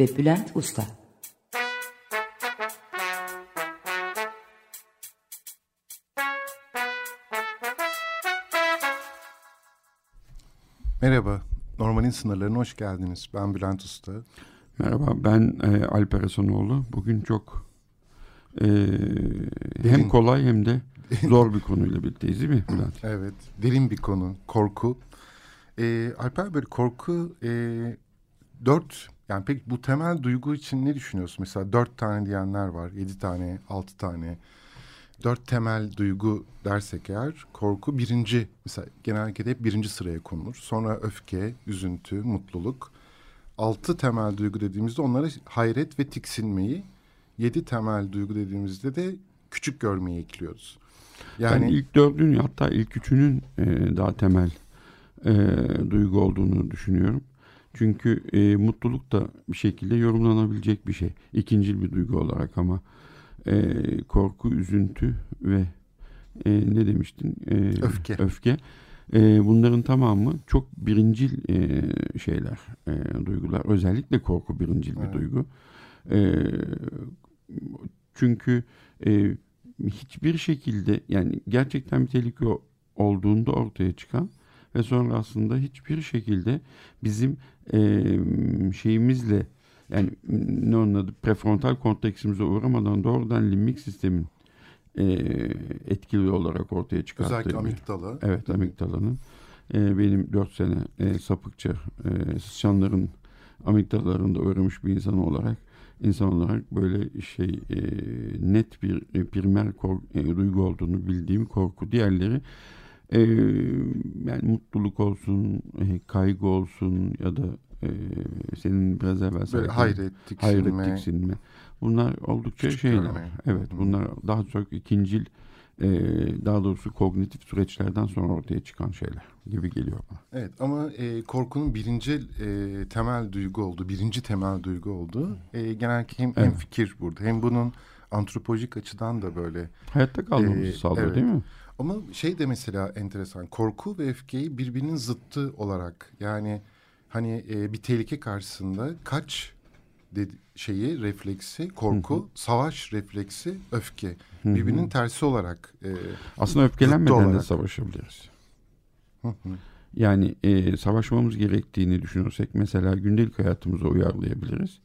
ve Bülent Usta Merhaba, Normal'in sınırlarına hoş geldiniz. Ben Bülent Usta. Merhaba, ben e, Alper Hasanoğlu. Bugün çok e, hem kolay hem de zor bir konuyla birlikteyiz değil mi Bülent? evet, derin bir konu, korku. E, Alper böyle korku e, dört, yani pek bu temel duygu için ne düşünüyorsun? Mesela dört tane diyenler var, yedi tane, altı tane dört temel duygu dersek eğer korku birinci mesela genellikle hep birinci sıraya konulur. Sonra öfke, üzüntü, mutluluk. Altı temel duygu dediğimizde onlara hayret ve tiksinmeyi, yedi temel duygu dediğimizde de küçük görmeyi ekliyoruz. Yani ben ilk dördünün hatta ilk üçünün e, daha temel e, duygu olduğunu düşünüyorum. Çünkü e, mutluluk da bir şekilde yorumlanabilecek bir şey. İkincil bir duygu olarak ama e, korku, üzüntü ve e, ne demiştin? E, öfke. Öfke. E, bunların tamamı çok birincil e, şeyler, e, duygular. Özellikle korku birincil evet. bir duygu. E, çünkü e, hiçbir şekilde yani gerçekten bir tehlike olduğunda ortaya çıkan ve sonra aslında hiçbir şekilde bizim e, şeyimizle yani ne onun adı prefrontal korteksimize uğramadan doğrudan limbik sistemin e, etkili olarak ortaya çıkarttığı. Özellikle amigdala. Evet amigdalanın. E, benim dört sene e, sapıkça e, sıçanların amigdalalarında öğrenmiş bir insan olarak insan olarak böyle şey e, net bir e, primer kork, e, duygu olduğunu bildiğim korku. Diğerleri e, yani mutluluk olsun, e, kaygı olsun ya da e, senin biraz evvel Böyle hayret, tiksinme. Hayret, tiksinme. Bunlar oldukça Küçük şeyler. Görme. Evet bunlar daha çok ikincil e, daha doğrusu kognitif süreçlerden sonra ortaya çıkan şeyler gibi geliyor bana. Evet ama e, korkunun birinci e, temel duygu oldu, birinci temel duygu oldu. E, genellikle hem, evet. hem fikir burada hem bunun antropolojik açıdan da böyle. Hayatta kalmamızı e, sağlıyor evet. değil mi? Ama şey de mesela enteresan korku ve öfkeyi birbirinin zıttı olarak yani hani e, bir tehlike karşısında kaç dedi, şeyi refleksi korku, hı hı. savaş refleksi öfke hı hı. birbirinin tersi olarak e, aslında öfkelenmeden olarak. de savaşabiliriz. Hı hı. Yani e, savaşmamız gerektiğini düşünürsek mesela gündelik hayatımıza uyarlayabiliriz.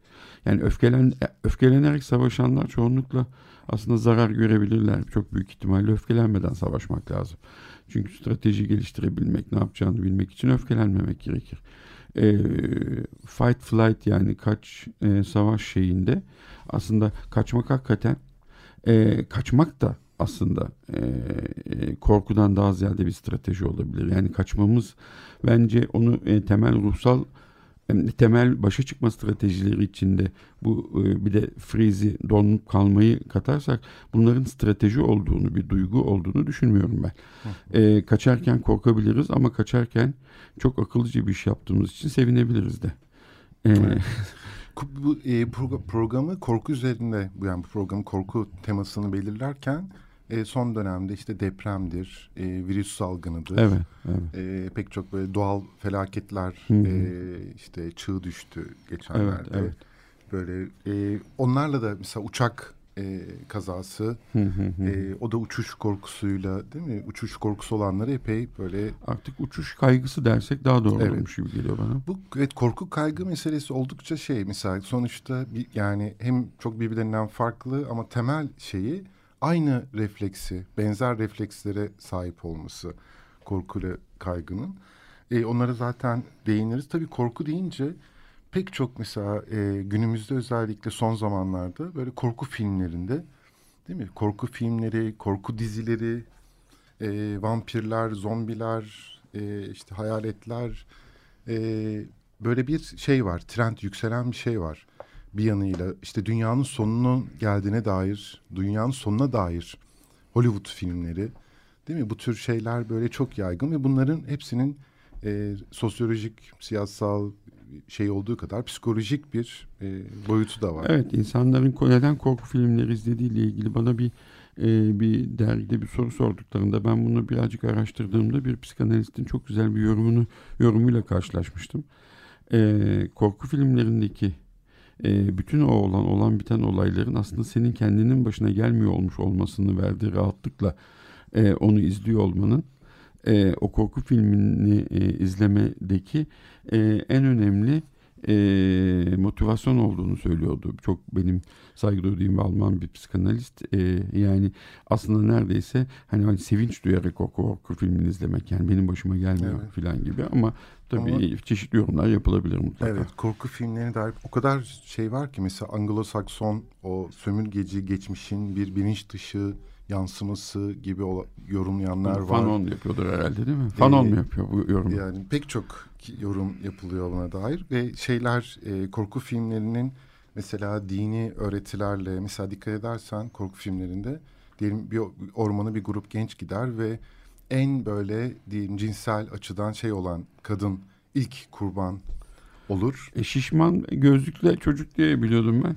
Yani öfkelen öfkelenerek savaşanlar çoğunlukla aslında zarar görebilirler. Çok büyük ihtimalle öfkelenmeden savaşmak lazım. Çünkü strateji geliştirebilmek, ne yapacağını bilmek için öfkelenmemek gerekir e, fight flight yani kaç e, savaş şeyinde aslında kaçmak hakikaten e, kaçmak da aslında e, e, korkudan daha ziyade bir strateji olabilir. Yani kaçmamız bence onu e, temel ruhsal temel başa çıkma stratejileri içinde bu e, bir de freeze'i donup kalmayı katarsak bunların strateji olduğunu bir duygu olduğunu düşünmüyorum ben. E, kaçarken korkabiliriz ama kaçarken çok akıllıca bir iş yaptığımız için sevinebiliriz de. E, bu e, programı korku üzerinde yani bu programın korku temasını belirlerken e, son dönemde işte depremdir, e, virüs salgınıdır. Evet, evet. E, pek çok böyle doğal felaketler E, işte çığ düştü geçenlerde. Evet, evet. Böyle e, onlarla da mesela uçak e, kazası, e, o da uçuş korkusuyla değil mi? Uçuş korkusu olanları epey böyle... Artık uçuş kaygısı dersek daha doğru evet. olmuş gibi geliyor bana. Bu evet korku kaygı meselesi oldukça şey mesela sonuçta bir, yani hem çok birbirlerinden farklı ama temel şeyi aynı refleksi, benzer reflekslere sahip olması korkuyla kaygının. E, onlara zaten değiniriz. Tabii korku deyince pek çok mesela e, günümüzde özellikle son zamanlarda böyle korku filmlerinde değil mi? Korku filmleri, korku dizileri, e, vampirler, zombiler, e, işte hayaletler, e, böyle bir şey var. Trend yükselen bir şey var. Bir yanıyla işte dünyanın sonunun geldiğine dair, dünyanın sonuna dair Hollywood filmleri değil mi? Bu tür şeyler böyle çok yaygın ve bunların hepsinin e, sosyolojik, siyasal şey olduğu kadar psikolojik bir e, boyutu da var. Evet, insanların neden korku filmleri izlediğiyle ilgili bana bir e, bir dergide bir soru sorduklarında ben bunu birazcık araştırdığımda bir psikanalistin çok güzel bir yorumunu yorumuyla karşılaşmıştım. E, korku filmlerindeki e, bütün o olan olan biten olayların aslında senin kendinin başına gelmiyor olmuş olmasını verdiği rahatlıkla e, onu izliyor olmanın e, o korku filmini e, izlemedeki e, en önemli e, motivasyon olduğunu söylüyordu. Çok benim saygı duyduğum Alman bir psikanalist. E, yani aslında neredeyse hani, hani sevinç duyarak o korku filmini izlemek yani benim başıma gelmiyor evet. falan gibi ama tabii ama, çeşitli yorumlar yapılabilir mutlaka. Evet korku filmlerine dair o kadar şey var ki mesela Anglo-Sakson o sömürgeci geçmişin bir bilinç dışı yansıması gibi yorumlayanlar var. Fanon yapıyordur herhalde değil mi? Fanon ee, mu yapıyor bu yorumu? Yani pek çok yorum yapılıyor buna dair ve şeyler e, korku filmlerinin mesela dini öğretilerle mesela dikkat edersen korku filmlerinde diyelim bir ormana bir grup genç gider ve en böyle diyelim cinsel açıdan şey olan kadın ilk kurban olur. E, şişman gözlükle çocuk diye biliyordum ben.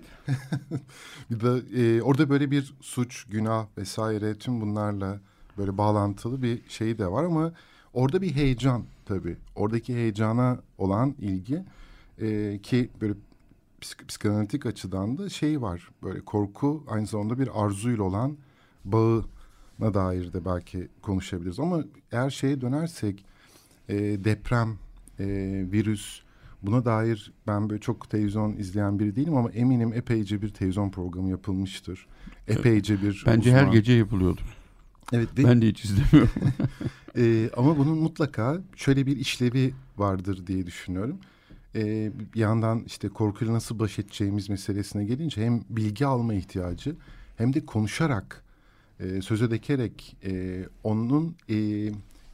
bir de e, orada böyle bir suç, günah vesaire tüm bunlarla böyle bağlantılı bir şey de var ama orada bir heyecan tabii. Oradaki heyecana olan ilgi e, ki böyle psik psikanalitik açıdan da şey var. Böyle korku aynı zamanda bir arzuyla olan bağına dair de belki konuşabiliriz. Ama eğer şeye dönersek e, deprem, e, virüs Buna dair ben böyle çok televizyon izleyen biri değilim ama eminim epeyce bir televizyon programı yapılmıştır. Epeyce bir Bence uzman. her gece yapılıyordur. Evet. Ve, ben de hiç izlemiyorum. e, ama bunun mutlaka şöyle bir işlevi vardır diye düşünüyorum. E, bir yandan işte korkuyla nasıl baş edeceğimiz meselesine gelince hem bilgi alma ihtiyacı hem de konuşarak, e, söze dekerek e, onun e,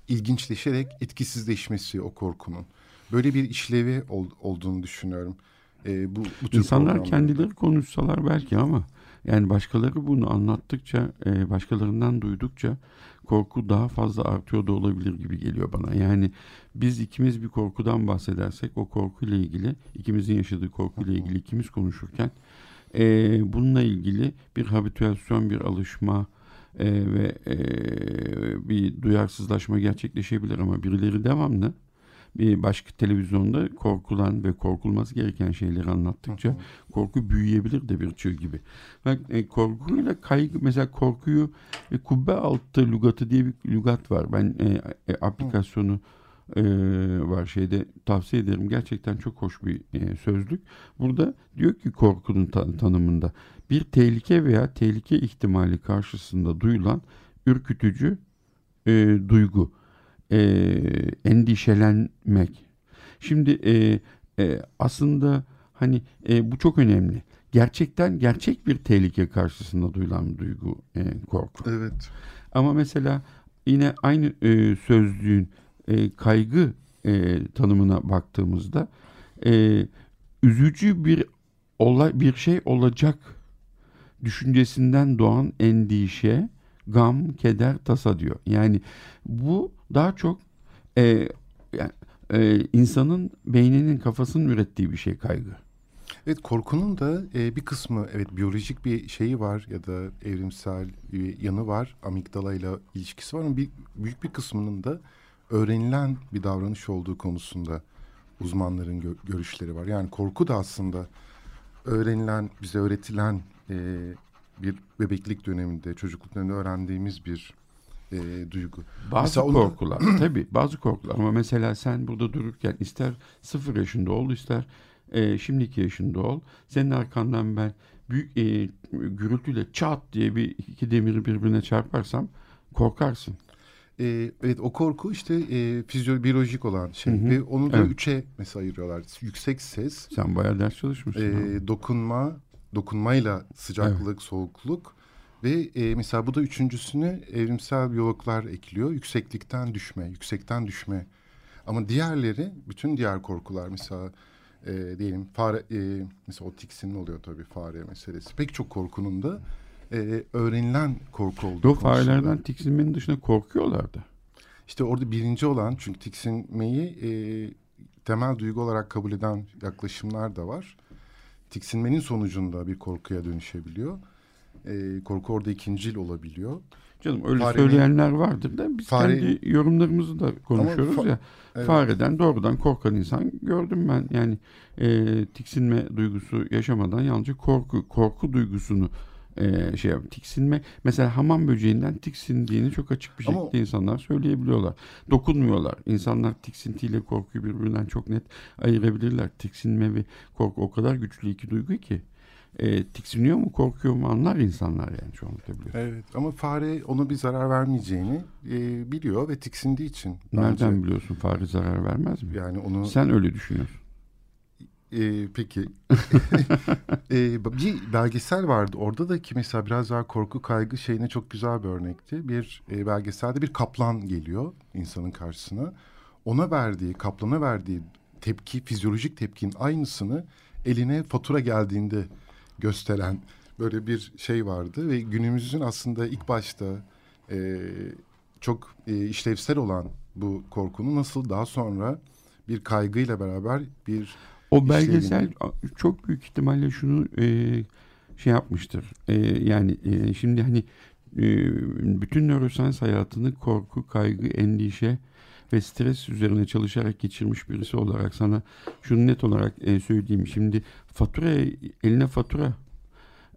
ilginçleşerek etkisizleşmesi o korkunun böyle bir işlevi ol, olduğunu düşünüyorum. E, bu, bu tür İnsanlar kendileri konuşsalar belki ama yani başkaları bunu anlattıkça, e, başkalarından duydukça korku daha fazla artıyor da olabilir gibi geliyor bana. Yani biz ikimiz bir korkudan bahsedersek o korkuyla ilgili, ikimizin yaşadığı korkuyla ilgili ikimiz konuşurken e, bununla ilgili bir habitüasyon, bir alışma e, ve e, bir duyarsızlaşma gerçekleşebilir ama birileri devamlı bir başka televizyonda korkulan ve korkulması gereken şeyleri anlattıkça korku büyüyebilir de bir çığ gibi. E, korkuyla kaygı mesela korkuyu e, kubbe altı lügatı diye bir lügat var. Ben e, e, aplikasyonu e, var şeyde tavsiye ederim. Gerçekten çok hoş bir e, sözlük. Burada diyor ki korkunun ta- tanımında bir tehlike veya tehlike ihtimali karşısında duyulan ürkütücü e, duygu e, endişelenmek. Şimdi e, e, aslında hani e, bu çok önemli. Gerçekten gerçek bir tehlike karşısında duyulan duygu e, korku. Evet. Ama mesela yine aynı e, sözlüğün e, kaygı e, tanımına baktığımızda e, üzücü bir olay bir şey olacak düşüncesinden doğan endişe, gam, keder, tasa diyor. Yani bu daha çok e, yani, e, insanın beyninin kafasının ürettiği bir şey kaygı. Evet korkunun da e, bir kısmı evet biyolojik bir şeyi var ya da evrimsel bir yanı var amigdala ile ilişkisi var ama bir, büyük bir kısmının da öğrenilen bir davranış olduğu konusunda uzmanların gö görüşleri var. Yani korku da aslında öğrenilen bize öğretilen e, bir bebeklik döneminde çocukluk döneminde öğrendiğimiz bir e, duygu. Bazı mesela korkular onu... tabii bazı korkular ama mesela sen burada dururken ister sıfır yaşında ol ister e, şimdiki yaşında ol senin arkandan ben büyük e, gürültüyle çat diye bir iki demiri birbirine çarparsam korkarsın. E, evet o korku işte e, fizyolojik olan şey hı hı. ve onu da evet. üçe mesela ayırıyorlar. Yüksek ses. Sen bayağı ders çalışmışsın. E, dokunma, dokunmayla sıcaklık, evet. soğukluk ve e, mesela bu da üçüncüsünü evrimsel biyologlar ekliyor. Yükseklikten düşme, yüksekten düşme Ama diğerleri bütün diğer korkular mesela e, diyelim fare e, mesela o tiksinme oluyor tabii fare meselesi. Pek çok korkunun da e, öğrenilen korku olduğu Yok farelerden tiksinmenin dışında korkuyorlardı. İşte orada birinci olan çünkü tiksinmeyi e, temel duygu olarak kabul eden yaklaşımlar da var. Tiksinmenin sonucunda bir korkuya dönüşebiliyor. E, korku orada ikincil olabiliyor. Canım öyle Farenin, söyleyenler vardır da biz fare, kendi yorumlarımızı da konuşuyoruz fa, ya. Evet. Fareden doğrudan korkan insan gördüm ben. Yani e, tiksinme duygusu yaşamadan yalnızca korku korku duygusunu e, şey tiksinme mesela hamam böceğinden tiksindiğini çok açık bir şekilde Ama, insanlar söyleyebiliyorlar. Dokunmuyorlar. İnsanlar tiksintiyle korkuyu birbirinden çok net ayırabilirler. Tiksinme ve korku o kadar güçlü iki duygu ki e, tiksiniyor mu korkuyor mu anlar insanlar yani çoğunlukla biliyor. Evet ama fare ona bir zarar vermeyeceğini e, biliyor ve tiksindiği için. Nereden bence, biliyorsun fare zarar vermez mi? Yani onu Sen öyle düşünüyorsun. E, peki e, bir belgesel vardı orada da ki mesela biraz daha korku kaygı şeyine çok güzel bir örnekti. Bir e, belgeselde bir kaplan geliyor insanın karşısına. Ona verdiği kaplana verdiği tepki fizyolojik tepkinin aynısını eline fatura geldiğinde gösteren böyle bir şey vardı ve günümüzün aslında ilk başta e, çok e, işlevsel olan bu korkunun nasıl daha sonra bir kaygıyla beraber bir o belgesel işlevini... çok büyük ihtimalle şunu e, şey yapmıştır. E, yani e, şimdi hani e, bütün nörosans hayatını korku, kaygı, endişe ve stres üzerine çalışarak geçirmiş birisi olarak sana şunu net olarak e, söyleyeyim. Şimdi fatura eline fatura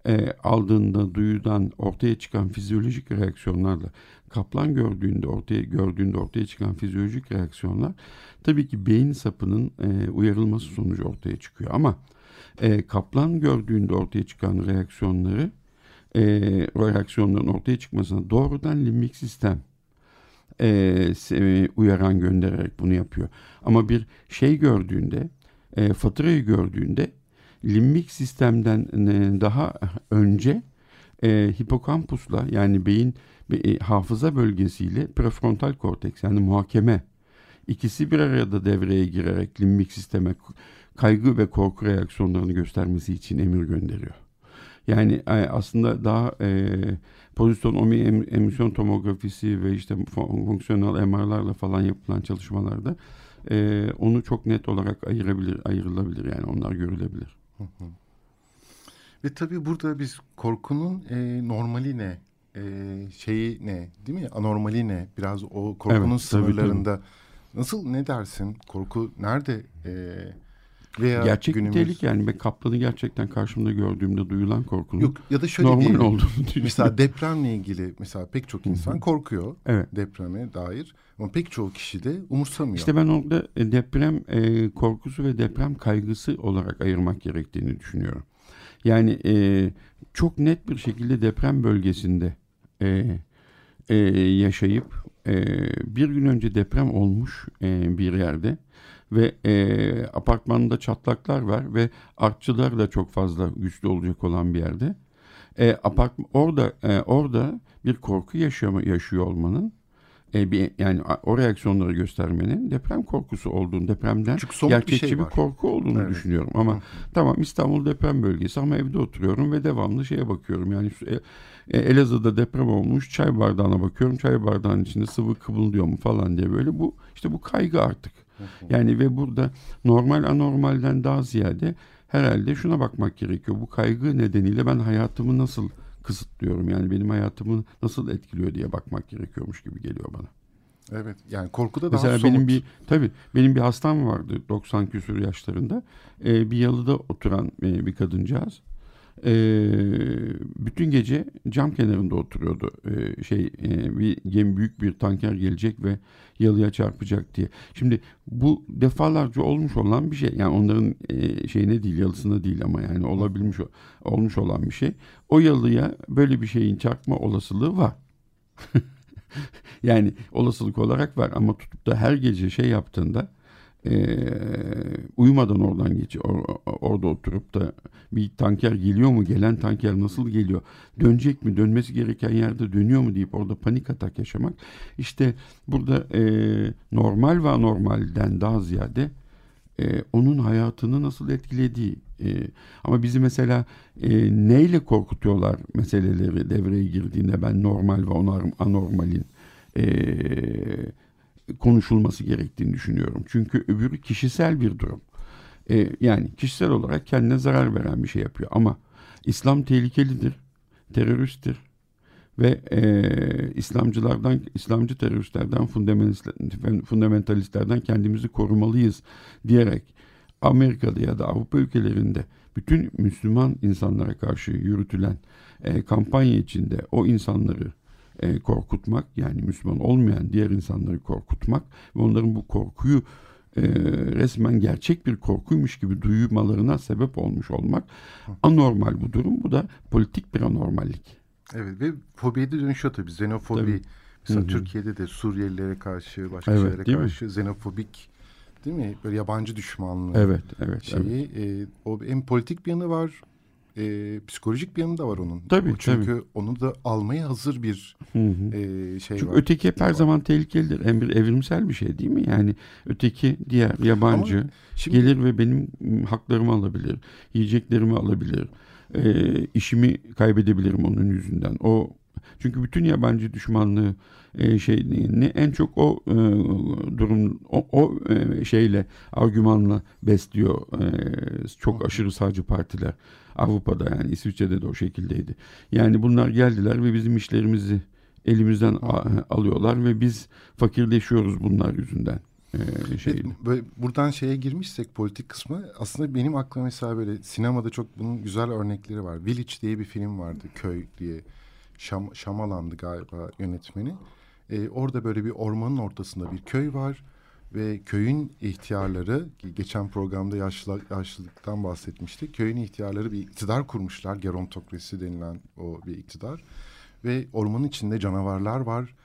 e, aldığında duyudan ortaya çıkan fizyolojik reaksiyonlarla kaplan gördüğünde ortaya gördüğünde ortaya çıkan fizyolojik reaksiyonlar tabii ki beyin sapının e, uyarılması sonucu ortaya çıkıyor ama e, kaplan gördüğünde ortaya çıkan reaksiyonları e, reaksiyonların ortaya çıkmasına doğrudan limbik sistem e, uyaran göndererek bunu yapıyor. Ama bir şey gördüğünde, e, faturayı gördüğünde limbik sistemden e, daha önce e, hipokampusla yani beyin e, hafıza bölgesiyle prefrontal korteks yani muhakeme ikisi bir arada devreye girerek limbik sisteme kaygı ve korku reaksiyonlarını göstermesi için emir gönderiyor. Yani e, aslında daha e, pozisyon omi emisyon tomografisi ve işte fonksiyonel MR'larla falan yapılan çalışmalarda e, onu çok net olarak ayırabilir, ayrılabilir yani onlar görülebilir. Ve tabii burada biz korkunun e, normali ne, e, şeyi ne, değil mi? Anormali ne? Biraz o korkunun evet, sınırlarında. Tabii, tabii. Nasıl ne dersin? Korku nerede? E, veya Gerçek günümüz... bir tehlike yani. Ben kaplanı gerçekten karşımda gördüğümde duyulan korkunun Yok, ya da şöyle normal olduğunu düşünüyorum. Mesela depremle ilgili mesela pek çok insan korkuyor evet. depreme dair. Ama pek çoğu kişi de umursamıyor. İşte ben orada e, deprem e, korkusu ve deprem kaygısı olarak ayırmak gerektiğini düşünüyorum. Yani e, çok net bir şekilde deprem bölgesinde e, e, yaşayıp e, bir gün önce deprem olmuş e, bir yerde ve e, apartmanında çatlaklar var ve artçılar da çok fazla güçlü olacak olan bir yerde. E, apart orada e, orada bir korku yaşama, yaşıyor olmanın e, bir, yani o reaksiyonları göstermenin deprem korkusu olduğunu, depremden gerçekçi bir, şey bir korku olduğunu evet. düşünüyorum. Ama Hı. tamam İstanbul deprem bölgesi ama evde oturuyorum ve devamlı şeye bakıyorum. Yani e, e, Elazığ'da deprem olmuş çay bardağına bakıyorum. Çay bardağının içinde sıvı kıvıldıyor mu falan diye böyle bu işte bu kaygı artık. Yani ve burada normal anormalden daha ziyade herhalde şuna bakmak gerekiyor. Bu kaygı nedeniyle ben hayatımı nasıl kısıtlıyorum? Yani benim hayatımı nasıl etkiliyor diye bakmak gerekiyormuş gibi geliyor bana. Evet yani korkuda daha Mesela somut. benim bir tabii benim bir hastam vardı 90 küsur yaşlarında. Ee, bir yalıda oturan e, bir kadıncağız e, bütün gece cam kenarında oturuyordu. E, şey e, bir gemi büyük bir tanker gelecek ve yalıya çarpacak diye. Şimdi bu defalarca olmuş olan bir şey. Yani onların e, şeyine değil, yalısında değil ama yani olabilmiş olmuş olan bir şey. O yalıya böyle bir şeyin çarpma olasılığı var. yani olasılık olarak var ama tutup da her gece şey yaptığında e, uyumadan oradan geç or, orada oturup da bir tanker geliyor mu gelen tanker nasıl geliyor dönecek mi dönmesi gereken yerde dönüyor mu deyip orada panik atak yaşamak. İşte burada e, normal ve anormalden daha ziyade e, onun hayatını nasıl etkilediği e, ama bizi mesela e, neyle korkutuyorlar meseleleri devreye girdiğinde ben normal ve anormalin e, konuşulması gerektiğini düşünüyorum. Çünkü öbürü kişisel bir durum. E, yani kişisel olarak kendine zarar veren bir şey yapıyor. Ama İslam tehlikelidir, teröristtir ve e, İslamcılardan, İslamcı teröristlerden, fundamentalistlerden kendimizi korumalıyız diyerek Amerika'da ya da Avrupa ülkelerinde bütün Müslüman insanlara karşı yürütülen e, kampanya içinde o insanları e, korkutmak yani Müslüman olmayan diğer insanları korkutmak ve onların bu korkuyu e, resmen gerçek bir korkuymuş gibi duymalarına sebep olmuş olmak anormal bu durum. Bu da politik bir anormallik. Evet ve fobiye de dönüşüyor tabii. Xenofobi tabii. mesela Hı-hı. Türkiye'de de Suriyelilere karşı başka evet, şeylere karşı mi? xenofobik değil mi? Böyle yabancı düşmanlığı. Evet, evet. Şeyi, evet. E, o hem politik bir yanı var e, psikolojik bir yanı da var onun. Tabii Çünkü tabii. onu da almaya hazır bir hı hı. E, şey Çünkü var. öteki hep her var. zaman tehlikelidir. En bir evrimsel bir şey değil mi? Yani öteki diğer yabancı şimdi, gelir ve benim haklarımı alabilir. Yiyeceklerimi alabilir. E, işimi kaybedebilirim onun yüzünden. O çünkü bütün yabancı düşmanlığı e, şeyini en çok o e, durum o, o e, şeyle argümanla besliyor e, çok aşırı sağcı partiler. Avrupa'da yani İsviçre'de de o şekildeydi. Yani bunlar geldiler ve bizim işlerimizi elimizden alıyorlar ve biz fakirleşiyoruz bunlar yüzünden. Ee, şey. Böyle buradan şeye girmişsek politik kısmı aslında benim aklıma mesela böyle sinemada çok bunun güzel örnekleri var. Village diye bir film vardı köy diye. Şam, Şamalandı galiba yönetmeni. Ee, orada böyle bir ormanın ortasında bir köy var ve köyün ihtiyarları geçen programda yaşlı, yaşlılıktan bahsetmiştik. Köyün ihtiyarları bir iktidar kurmuşlar. Gerontokrasi denilen o bir iktidar. Ve ormanın içinde canavarlar var.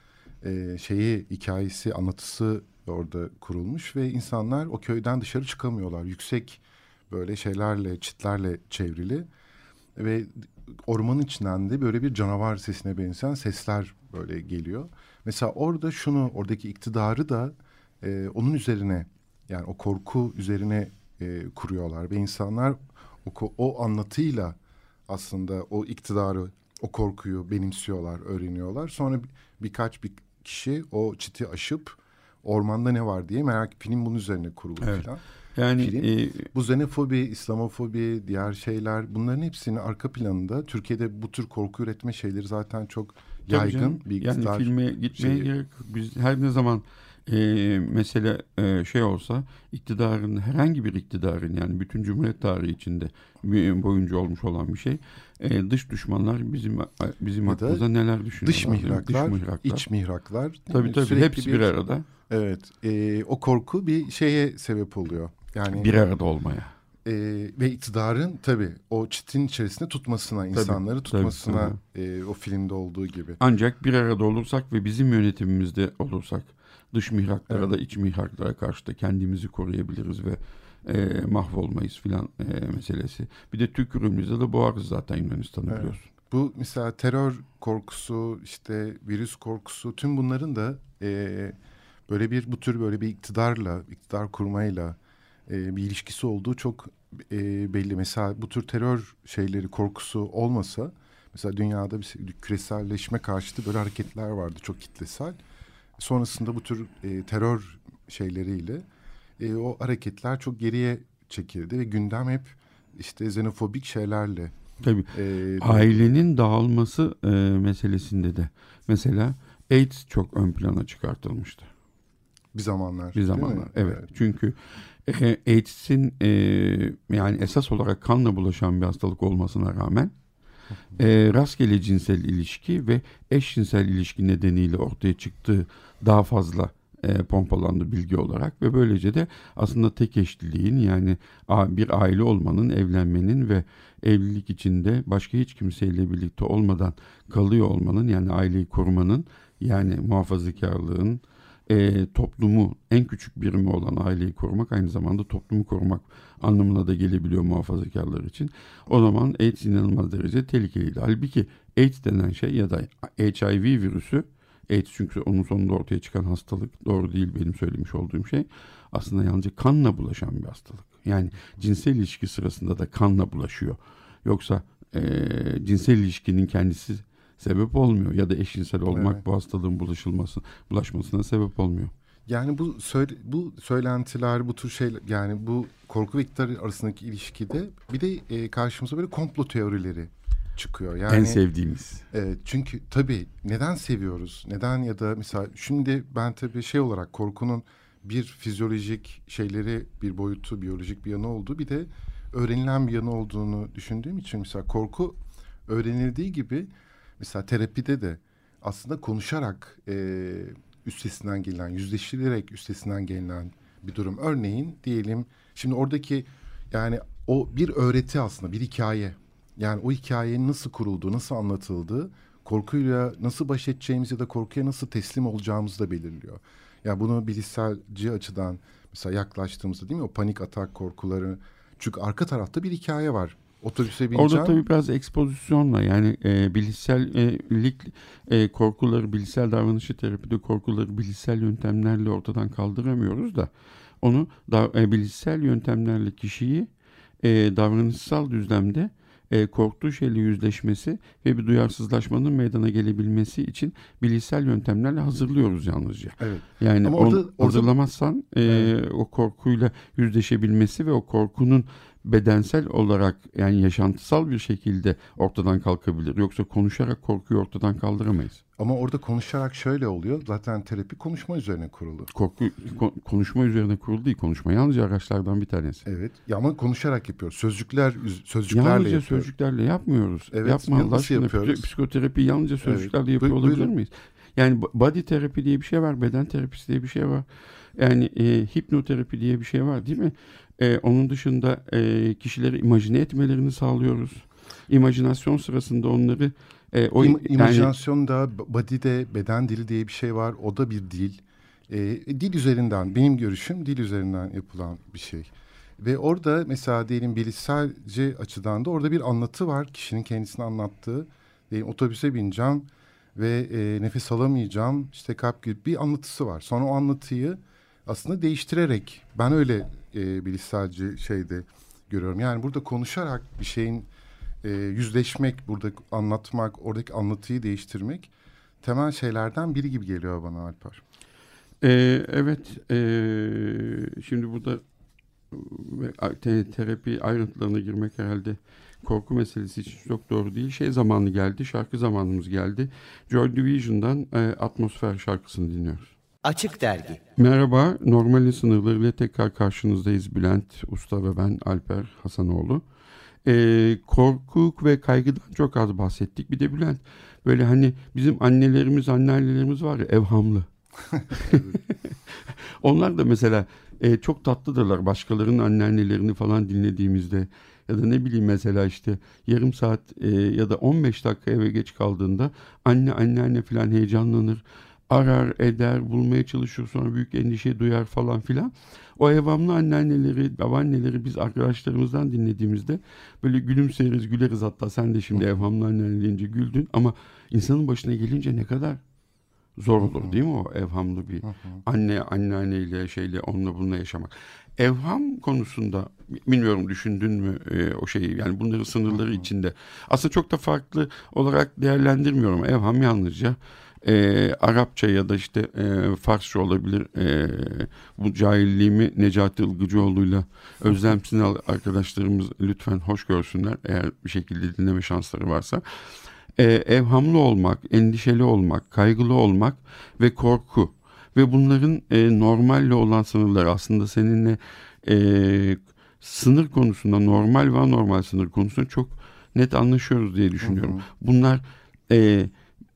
Ee, şeyi hikayesi anlatısı orada kurulmuş ve insanlar o köyden dışarı çıkamıyorlar. Yüksek böyle şeylerle çitlerle çevrili ve ormanın içinden de böyle bir canavar sesine benzeyen sesler böyle geliyor. Mesela orada şunu oradaki iktidarı da e, onun üzerine yani o korku üzerine e, kuruyorlar ve insanlar o, o anlatıyla aslında o iktidarı o korkuyu benimsiyorlar, öğreniyorlar. Sonra bir, birkaç bir kişi o çiti aşıp ormanda ne var diye merak film bunun üzerine kurulu evet. falan. Yani film, e, bu xenofobi, İslamofobi, diğer şeyler bunların hepsinin arka planında Türkiye'de bu tür korku üretme şeyleri zaten çok yaygın canım, bir. Yani filme gitmeye şeyi. gerek biz her ne zaman e, mesele e, şey olsa iktidarın herhangi bir iktidarın yani bütün Cumhuriyet tarihi içinde boyunca olmuş olan bir şey e, dış düşmanlar bizim bizim hakkımızda neler düşünüyorlar? Dış mihraklar, dış mihraklar. iç mihraklar. Tabii tabii Sürekli hepsi bir, bir arada. Evet e, o korku bir şeye sebep oluyor. Yani bir arada olmaya. E, ve iktidarın tabii o çitin içerisinde tutmasına, tabii, insanları tutmasına tabii, tabii. E, o filmde olduğu gibi. Ancak bir arada olursak ve bizim yönetimimizde olursak dış mihraklara evet. da iç mihraklara karşı da kendimizi koruyabiliriz ve e, mahvolmayız filan e, meselesi. Bir de tükürüğümüzde de boğarız zaten Yunanistan'ı evet. biliyorsun. Bu mesela terör korkusu, işte virüs korkusu tüm bunların da e, böyle bir bu tür böyle bir iktidarla, iktidar kurmayla e, bir ilişkisi olduğu çok e, belli. Mesela bu tür terör şeyleri korkusu olmasa mesela dünyada bir küreselleşme karşıtı böyle hareketler vardı çok kitlesel. Sonrasında bu tür e, terör şeyleriyle e, o hareketler çok geriye çekildi ve gündem hep işte xenofobik şeylerle. Tabii. E, Ailenin dağılması e, meselesinde de mesela AIDS çok ön plana çıkartılmıştı. Bir zamanlar. Bir zamanlar. Evet. evet. Çünkü AIDS'in e, yani esas olarak kanla bulaşan bir hastalık olmasına rağmen e, rastgele cinsel ilişki ve eşcinsel ilişki nedeniyle ortaya çıktığı daha fazla e, pompalandı bilgi olarak ve böylece de aslında tek eşliliğin yani bir aile olmanın, evlenmenin ve evlilik içinde başka hiç kimseyle birlikte olmadan kalıyor olmanın yani aileyi korumanın yani muhafazakarlığın e, toplumu en küçük birimi olan aileyi korumak aynı zamanda toplumu korumak anlamına da gelebiliyor muhafazakarlar için. O zaman AIDS inanılmaz derece tehlikeliydi. Halbuki AIDS denen şey ya da HIV virüsü AIDS çünkü onun sonunda ortaya çıkan hastalık doğru değil benim söylemiş olduğum şey. Aslında yalnızca kanla bulaşan bir hastalık. Yani cinsel ilişki sırasında da kanla bulaşıyor. Yoksa e, cinsel ilişkinin kendisi sebep olmuyor ya da eşcinsel olmak evet. bu hastalığın bulaşılması bulaşmasına sebep olmuyor. Yani bu söyle, bu söylentiler, bu tür şeyler yani bu korku ve iktidar arasındaki ilişkide bir de e, karşımıza böyle komplo teorileri çıkıyor. Yani, en sevdiğimiz. E, çünkü tabii neden seviyoruz? Neden ya da mesela şimdi ben tabii şey olarak korkunun bir fizyolojik şeyleri bir boyutu, biyolojik bir yanı olduğu bir de öğrenilen bir yanı olduğunu düşündüğüm için mesela korku öğrenildiği gibi mesela terapide de aslında konuşarak e, üstesinden gelen, yüzleştirilerek üstesinden gelen bir durum. Örneğin diyelim şimdi oradaki yani o bir öğreti aslında bir hikaye. Yani o hikayenin nasıl kurulduğu, nasıl anlatıldığı, korkuyla nasıl baş edeceğimiz ya da korkuya nasıl teslim olacağımızı da belirliyor. Yani bunu bilişselci açıdan mesela yaklaştığımızda değil mi o panik atak korkuları çünkü arka tarafta bir hikaye var. Otobüse bineceğim. Orada tabii biraz ekspozisyonla yani e, bilişsellik e, korkuları, bilişsel davranışı terapide korkuları bilişsel yöntemlerle ortadan kaldıramıyoruz da onu da, e, bilişsel yöntemlerle kişiyi e, davranışsal düzlemde e, korktuğu şeyle yüzleşmesi ve bir duyarsızlaşmanın meydana gelebilmesi için bilişsel yöntemlerle hazırlıyoruz yalnızca. Evet. Yani Ama orada, orada, hazırlamazsan e, evet. o korkuyla yüzleşebilmesi ve o korkunun bedensel olarak yani yaşantısal bir şekilde ortadan kalkabilir. Yoksa konuşarak korkuyu ortadan kaldıramayız. Ama orada konuşarak şöyle oluyor. Zaten terapi konuşma üzerine kurulu. Korku ko- konuşma üzerine kurulu değil. Konuşma yalnızca araçlardan bir tanesi. Evet. Ya ama konuşarak yapıyoruz. Sözcükler sözcüklerle yalnızca yapıyoruz. sözcüklerle yapmıyoruz. Evet. Yapma Allah aşkına. Yapıyoruz? Psikoterapi yalnızca sözcüklerle evet. yapıyor olabilir miyiz? Yani body terapi diye bir şey var, beden terapisi diye bir şey var. Yani e, hipnoterapi diye bir şey var değil mi? E, onun dışında e, kişileri imajine etmelerini sağlıyoruz. İmajinasyon sırasında onları e, o İm, imajinasyonda yani, body'de beden dili diye bir şey var. O da bir dil. E, dil üzerinden benim görüşüm dil üzerinden yapılan bir şey. Ve orada mesela diyelim bilişselci açıdan da orada bir anlatı var. Kişinin kendisini anlattığı. Diyelim otobüse bineceğim ve e, nefes alamayacağım. İşte kalp gibi bir anlatısı var. Sonra o anlatıyı aslında değiştirerek ben öyle e, bilişselci şeyde görüyorum. Yani burada konuşarak bir şeyin e, yüzleşmek, burada anlatmak, oradaki anlatıyı değiştirmek temel şeylerden biri gibi geliyor bana Alper. Ee, evet, e, şimdi burada te, terapi ayrıntılarına girmek herhalde korku meselesi için çok doğru değil. Şey zamanı geldi, şarkı zamanımız geldi. Joy Division'dan e, Atmosfer şarkısını dinliyoruz. Açık Dergi Merhaba, normalin sınırlarıyla tekrar karşınızdayız Bülent Usta ve ben Alper Hasanoğlu. Ee, korku ve kaygıdan çok az bahsettik. Bir de Bülent, böyle hani bizim annelerimiz, anneannelerimiz var ya evhamlı. Onlar da mesela e, çok tatlıdırlar başkalarının anneannelerini falan dinlediğimizde ya da ne bileyim mesela işte yarım saat e, ya da 15 dakika eve geç kaldığında anne anneanne falan heyecanlanır arar eder bulmaya çalışır sonra büyük endişe duyar falan filan. O evamlı anneanneleri babaanneleri biz arkadaşlarımızdan dinlediğimizde böyle gülümseriz güleriz hatta sen de şimdi evhamlı anneanne deyince güldün ama insanın başına gelince ne kadar zor olur değil mi o evhamlı bir anne anneanneyle şeyle onunla bununla yaşamak. Evham konusunda bilmiyorum düşündün mü e, o şeyi yani bunların sınırları içinde. Aslında çok da farklı olarak değerlendirmiyorum. Evham yalnızca e, Arapça ya da işte e, Farsça olabilir. E, bu cahilliğimi Necati Ilgıcıoğlu'yla Özlem Sinal arkadaşlarımız lütfen hoş görsünler eğer bir şekilde dinleme şansları varsa. E, evhamlı olmak, endişeli olmak, kaygılı olmak ve korku ve bunların e, normalle olan sınırları aslında seninle e, sınır konusunda normal ve anormal sınır konusunda çok net anlaşıyoruz diye düşünüyorum. Hı hı. Bunlar e,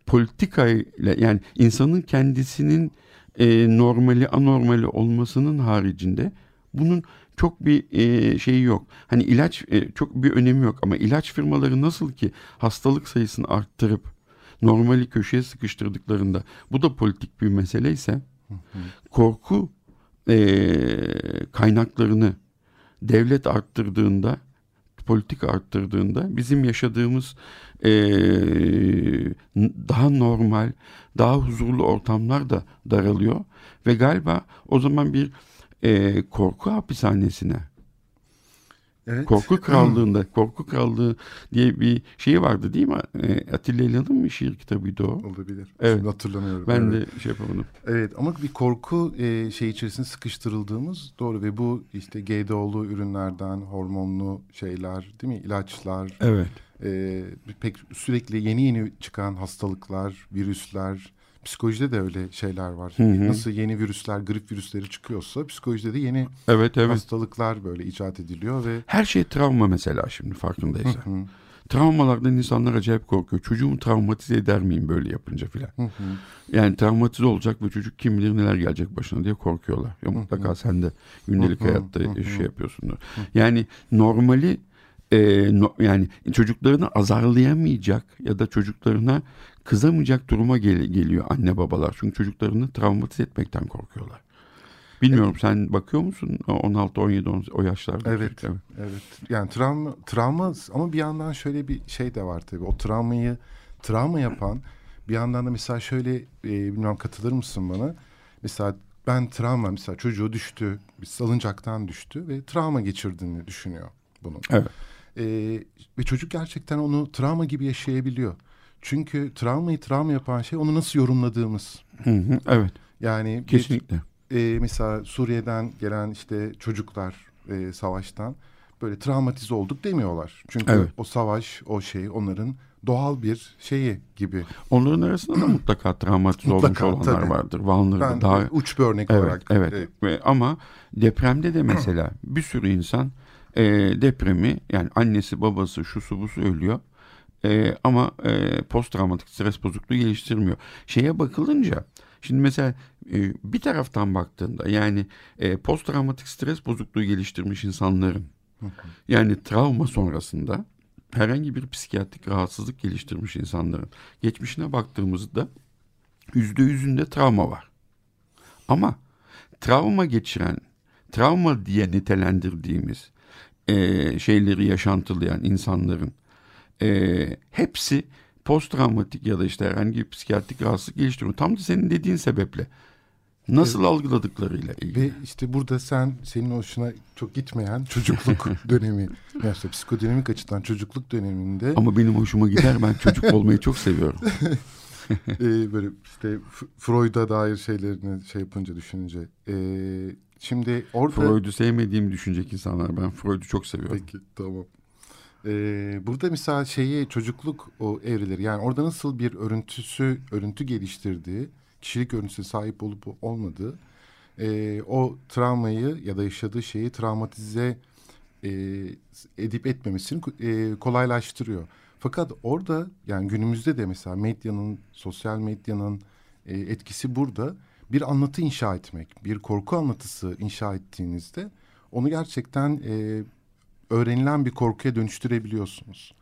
politikayla yani insanın kendisinin e, normali anormali olmasının haricinde bunun çok bir e, şeyi yok. Hani ilaç e, çok bir önemi yok ama ilaç firmaları nasıl ki hastalık sayısını arttırıp normali köşeye sıkıştırdıklarında bu da politik bir mesele ise Korku e, kaynaklarını devlet arttırdığında, politik arttırdığında bizim yaşadığımız e, daha normal, daha huzurlu ortamlar da daralıyor ve galiba o zaman bir e, korku hapishanesine Evet. Korku Krallığı'nda, Korku Krallığı diye bir şey vardı değil mi? E, Atilla İlhan'ın mı şiir kitabıydı o? Olabilir. Evet. Şimdi hatırlamıyorum. Ben evet. de şey yapamadım. Evet ama bir korku e, şey içerisinde sıkıştırıldığımız doğru ve bu işte GDO'lu ürünlerden, hormonlu şeyler değil mi? İlaçlar. Evet. E, pek sürekli yeni yeni çıkan hastalıklar, virüsler, Psikolojide de öyle şeyler var. Hı hı. Nasıl yeni virüsler, grip virüsleri çıkıyorsa psikolojide de yeni evet, evet. hastalıklar böyle icat ediliyor ve her şey travma mesela şimdi farkındaysan. Hı hı. Travmalardan insanlar acayip korkuyor. Çocuğumu travmatize eder miyim böyle yapınca filan. Yani travmatize olacak ve çocuk kim bilir neler gelecek başına diye korkuyorlar. Ya mutlaka sen de gündelik hayatta şey yapıyorsundur. Yani normali e, no, yani çocuklarını azarlayamayacak ya da çocuklarına kızamayacak duruma gel- geliyor anne babalar. Çünkü çocuklarını travmatize etmekten korkuyorlar. Bilmiyorum evet. sen bakıyor musun 16 17 o yaşlarda? Evet. Çocuk, evet. Evet. Yani travma travma ama bir yandan şöyle bir şey de var tabii. O travmayı travma yapan bir yandan da mesela şöyle e, bilmem katılır mısın bana? Mesela ben travma mesela çocuğu düştü, bir salıncaktan düştü ve travma geçirdiğini düşünüyor bunu. Evet. E, ve çocuk gerçekten onu travma gibi yaşayabiliyor. Çünkü travmayı travma yapan şey onu nasıl yorumladığımız. Hı hı, evet. Yani kesinlikle. Bir, e, mesela Suriye'den gelen işte çocuklar e, savaştan böyle travmatize olduk demiyorlar. Çünkü evet. o savaş, o şey onların doğal bir şeyi gibi. Onların arasında da mutlaka travmatize olmuş olanlar tabii. vardır. Vanlı'da daha uç bir örnek evet, olarak. Evet. evet. Ama depremde de mesela bir sürü insan e, depremi yani annesi babası şu su bu su ölüyor. E, ama e, post travmatik stres bozukluğu geliştirmiyor. Şeye bakılınca şimdi mesela e, bir taraftan baktığında yani e, post travmatik stres bozukluğu geliştirmiş insanların yani travma sonrasında herhangi bir psikiyatrik rahatsızlık geliştirmiş insanların geçmişine baktığımızda yüzde yüzünde travma var. Ama travma geçiren, travma diye nitelendirdiğimiz e, şeyleri yaşantılayan insanların e, hepsi post travmatik ya da işte herhangi bir psikiyatrik rahatsızlık geliştiriyor. Tam da senin dediğin sebeple. Nasıl evet. algıladıklarıyla ilgili. Ve işte burada sen senin hoşuna çok gitmeyen çocukluk dönemi. Yani işte psikodinamik açıdan çocukluk döneminde. Ama benim hoşuma gider ben çocuk olmayı çok seviyorum. ee, böyle işte Freud'a dair şeylerini şey yapınca düşününce. Ee, şimdi orada... Freud'u sevmediğimi düşünecek insanlar. Ben Freud'u çok seviyorum. Peki tamam. Ee, burada mesela şeyi çocukluk o evreleri yani orada nasıl bir örüntüsü örüntü geliştirdiği kişilik örüntüsüne sahip olup olmadığı e, o travmayı ya da yaşadığı şeyi travmatize e, edip etmemesini e, kolaylaştırıyor. Fakat orada yani günümüzde de mesela medyanın, sosyal medyanın e, etkisi burada bir anlatı inşa etmek, bir korku anlatısı inşa ettiğinizde onu gerçekten e, öğrenilen bir korkuya dönüştürebiliyorsunuz.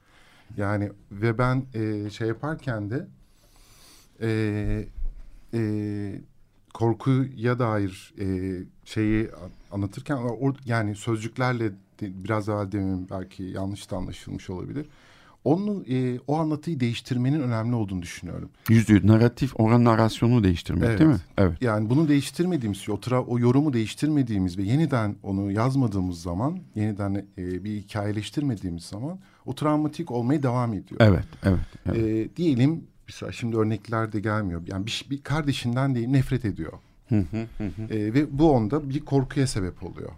Yani ve ben e, şey yaparken de e, e, korkuya dair e, şeyi anlatırken or, yani sözcüklerle de, biraz evvel demin belki yanlış da anlaşılmış olabilir onu e, o anlatıyı değiştirmenin önemli olduğunu düşünüyorum. Yüzde yüz narratif, oran narrasyonu değiştirmek evet. değil mi? Evet. Yani bunu değiştirmediğimiz, o, tra, o yorumu değiştirmediğimiz ve yeniden onu yazmadığımız zaman, yeniden e, bir hikayeleştirmediğimiz zaman o travmatik olmaya devam ediyor. Evet, evet. evet. E, diyelim, mesela şimdi örnekler de gelmiyor. Yani bir, bir kardeşinden değil nefret ediyor. e, ve bu onda bir korkuya sebep oluyor.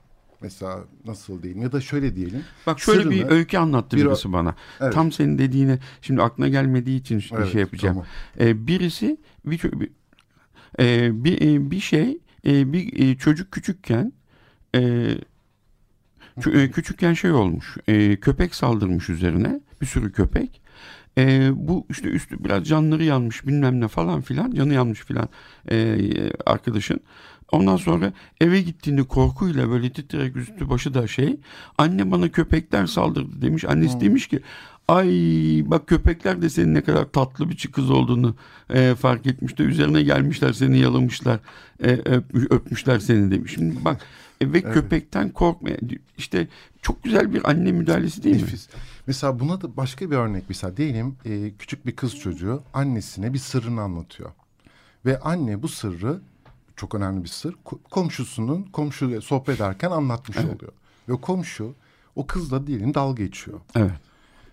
Mesela nasıl diyeyim ya da şöyle diyelim. Bak şöyle sırrını, bir öykü anlattı bir birisi bana. Evet. Tam senin dediğine şimdi aklına gelmediği için evet, şey yapacağım. Tamam. Ee, birisi bir, bir, e, bir, e, bir şey e, bir çocuk küçükken küçükken şey olmuş. Köpek saldırmış üzerine. Bir sürü köpek. E, bu işte üstü biraz canları yanmış bilmem ne falan filan. Canı yanmış filan e, arkadaşın. Ondan sonra eve gittiğinde korkuyla böyle titrek üstü başı da şey. Anne bana köpekler saldırdı demiş. Annesi hmm. demiş ki ay bak köpekler de senin ne kadar tatlı bir kız olduğunu e, fark etmiş de üzerine gelmişler seni yalamışlar e, öp, öpmüşler seni demiş. Şimdi bak e, ve evet. köpekten korkma işte çok güzel bir anne müdahalesi değil Nefis. mi? Mesela buna da başka bir örnek mesela diyelim e, küçük bir kız çocuğu annesine bir sırrını anlatıyor. Ve anne bu sırrı çok önemli bir sır komşusunun komşuyla sohbet ederken anlatmış evet. oluyor. Ve komşu o kızla diyelim dalga geçiyor. Evet.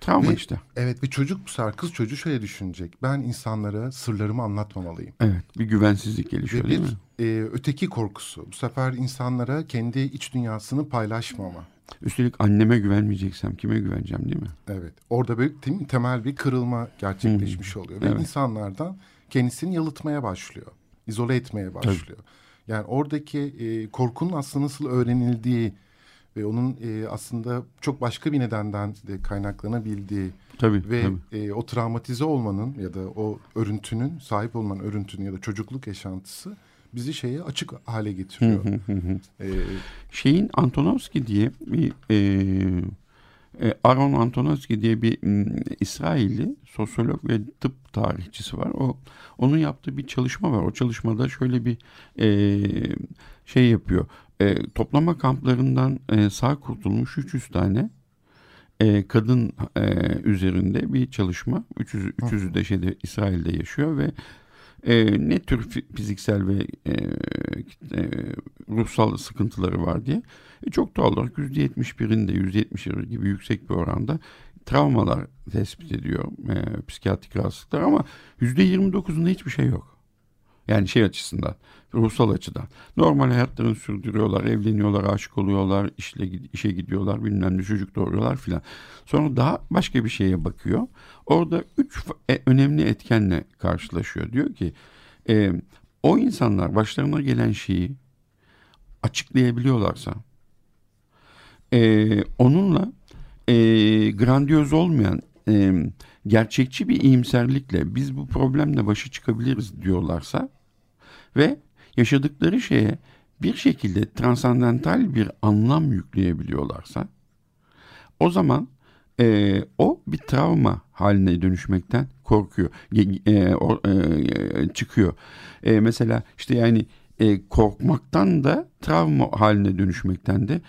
Travma ve, işte. Evet bir çocuk bu sefer kız çocuğu şöyle düşünecek. Ben insanlara sırlarımı anlatmamalıyım. Evet bir güvensizlik gelişiyor ve değil bir, mi? E, öteki korkusu. Bu sefer insanlara kendi iç dünyasını paylaşmama. Üstelik anneme güvenmeyeceksem kime güveneceğim değil mi? Evet. Orada bir temel bir kırılma gerçekleşmiş hmm. oluyor. Ve evet. insanlardan kendisini yalıtmaya başlıyor. İzole etmeye başlıyor. Tabii. Yani oradaki e, korkunun aslında nasıl öğrenildiği ve onun e, aslında çok başka bir nedenden de kaynaklanabildiği tabii, ve tabii. E, o travmatize olmanın ya da o örüntünün sahip olunan örüntünün ya da çocukluk yaşantısı bizi şeye açık hale getiriyor. ee, Şeyin Antonovski diye bir e, Aaron Antonovski diye bir İsrailli sosyolog ve tıp tarihçisi var. O onun yaptığı bir çalışma var. O çalışmada şöyle bir e, şey yapıyor. E, toplama kamplarından e, sağ kurtulmuş 300 tane e, kadın e, üzerinde bir çalışma. 300 300'ü de şeyde İsrail'de yaşıyor ve e, ne tür fiziksel ve e, e, ruhsal sıkıntıları var diye. E, çok doğal olarak %71'inde %71 gibi yüksek bir oranda travmalar tespit ediyor e, psikiyatrik rahatsızlıklar ama %29'unda hiçbir şey yok. Yani şey açısından, ruhsal açıdan. Normal hayatlarını sürdürüyorlar, evleniyorlar, aşık oluyorlar, işle, işe gidiyorlar, bilmem ne çocuk doğuruyorlar filan. Sonra daha başka bir şeye bakıyor. Orada üç e, önemli etkenle karşılaşıyor. Diyor ki e, o insanlar başlarına gelen şeyi açıklayabiliyorlarsa e, onunla e, grandiyoz olmayan e, gerçekçi bir iyimserlikle biz bu problemle başa çıkabiliriz diyorlarsa ve yaşadıkları şeye bir şekilde transandental bir anlam yükleyebiliyorlarsa o zaman e, o bir travma haline dönüşmekten korkuyor, e, o, e, çıkıyor. E, mesela işte yani e, korkmaktan da travma haline dönüşmekten de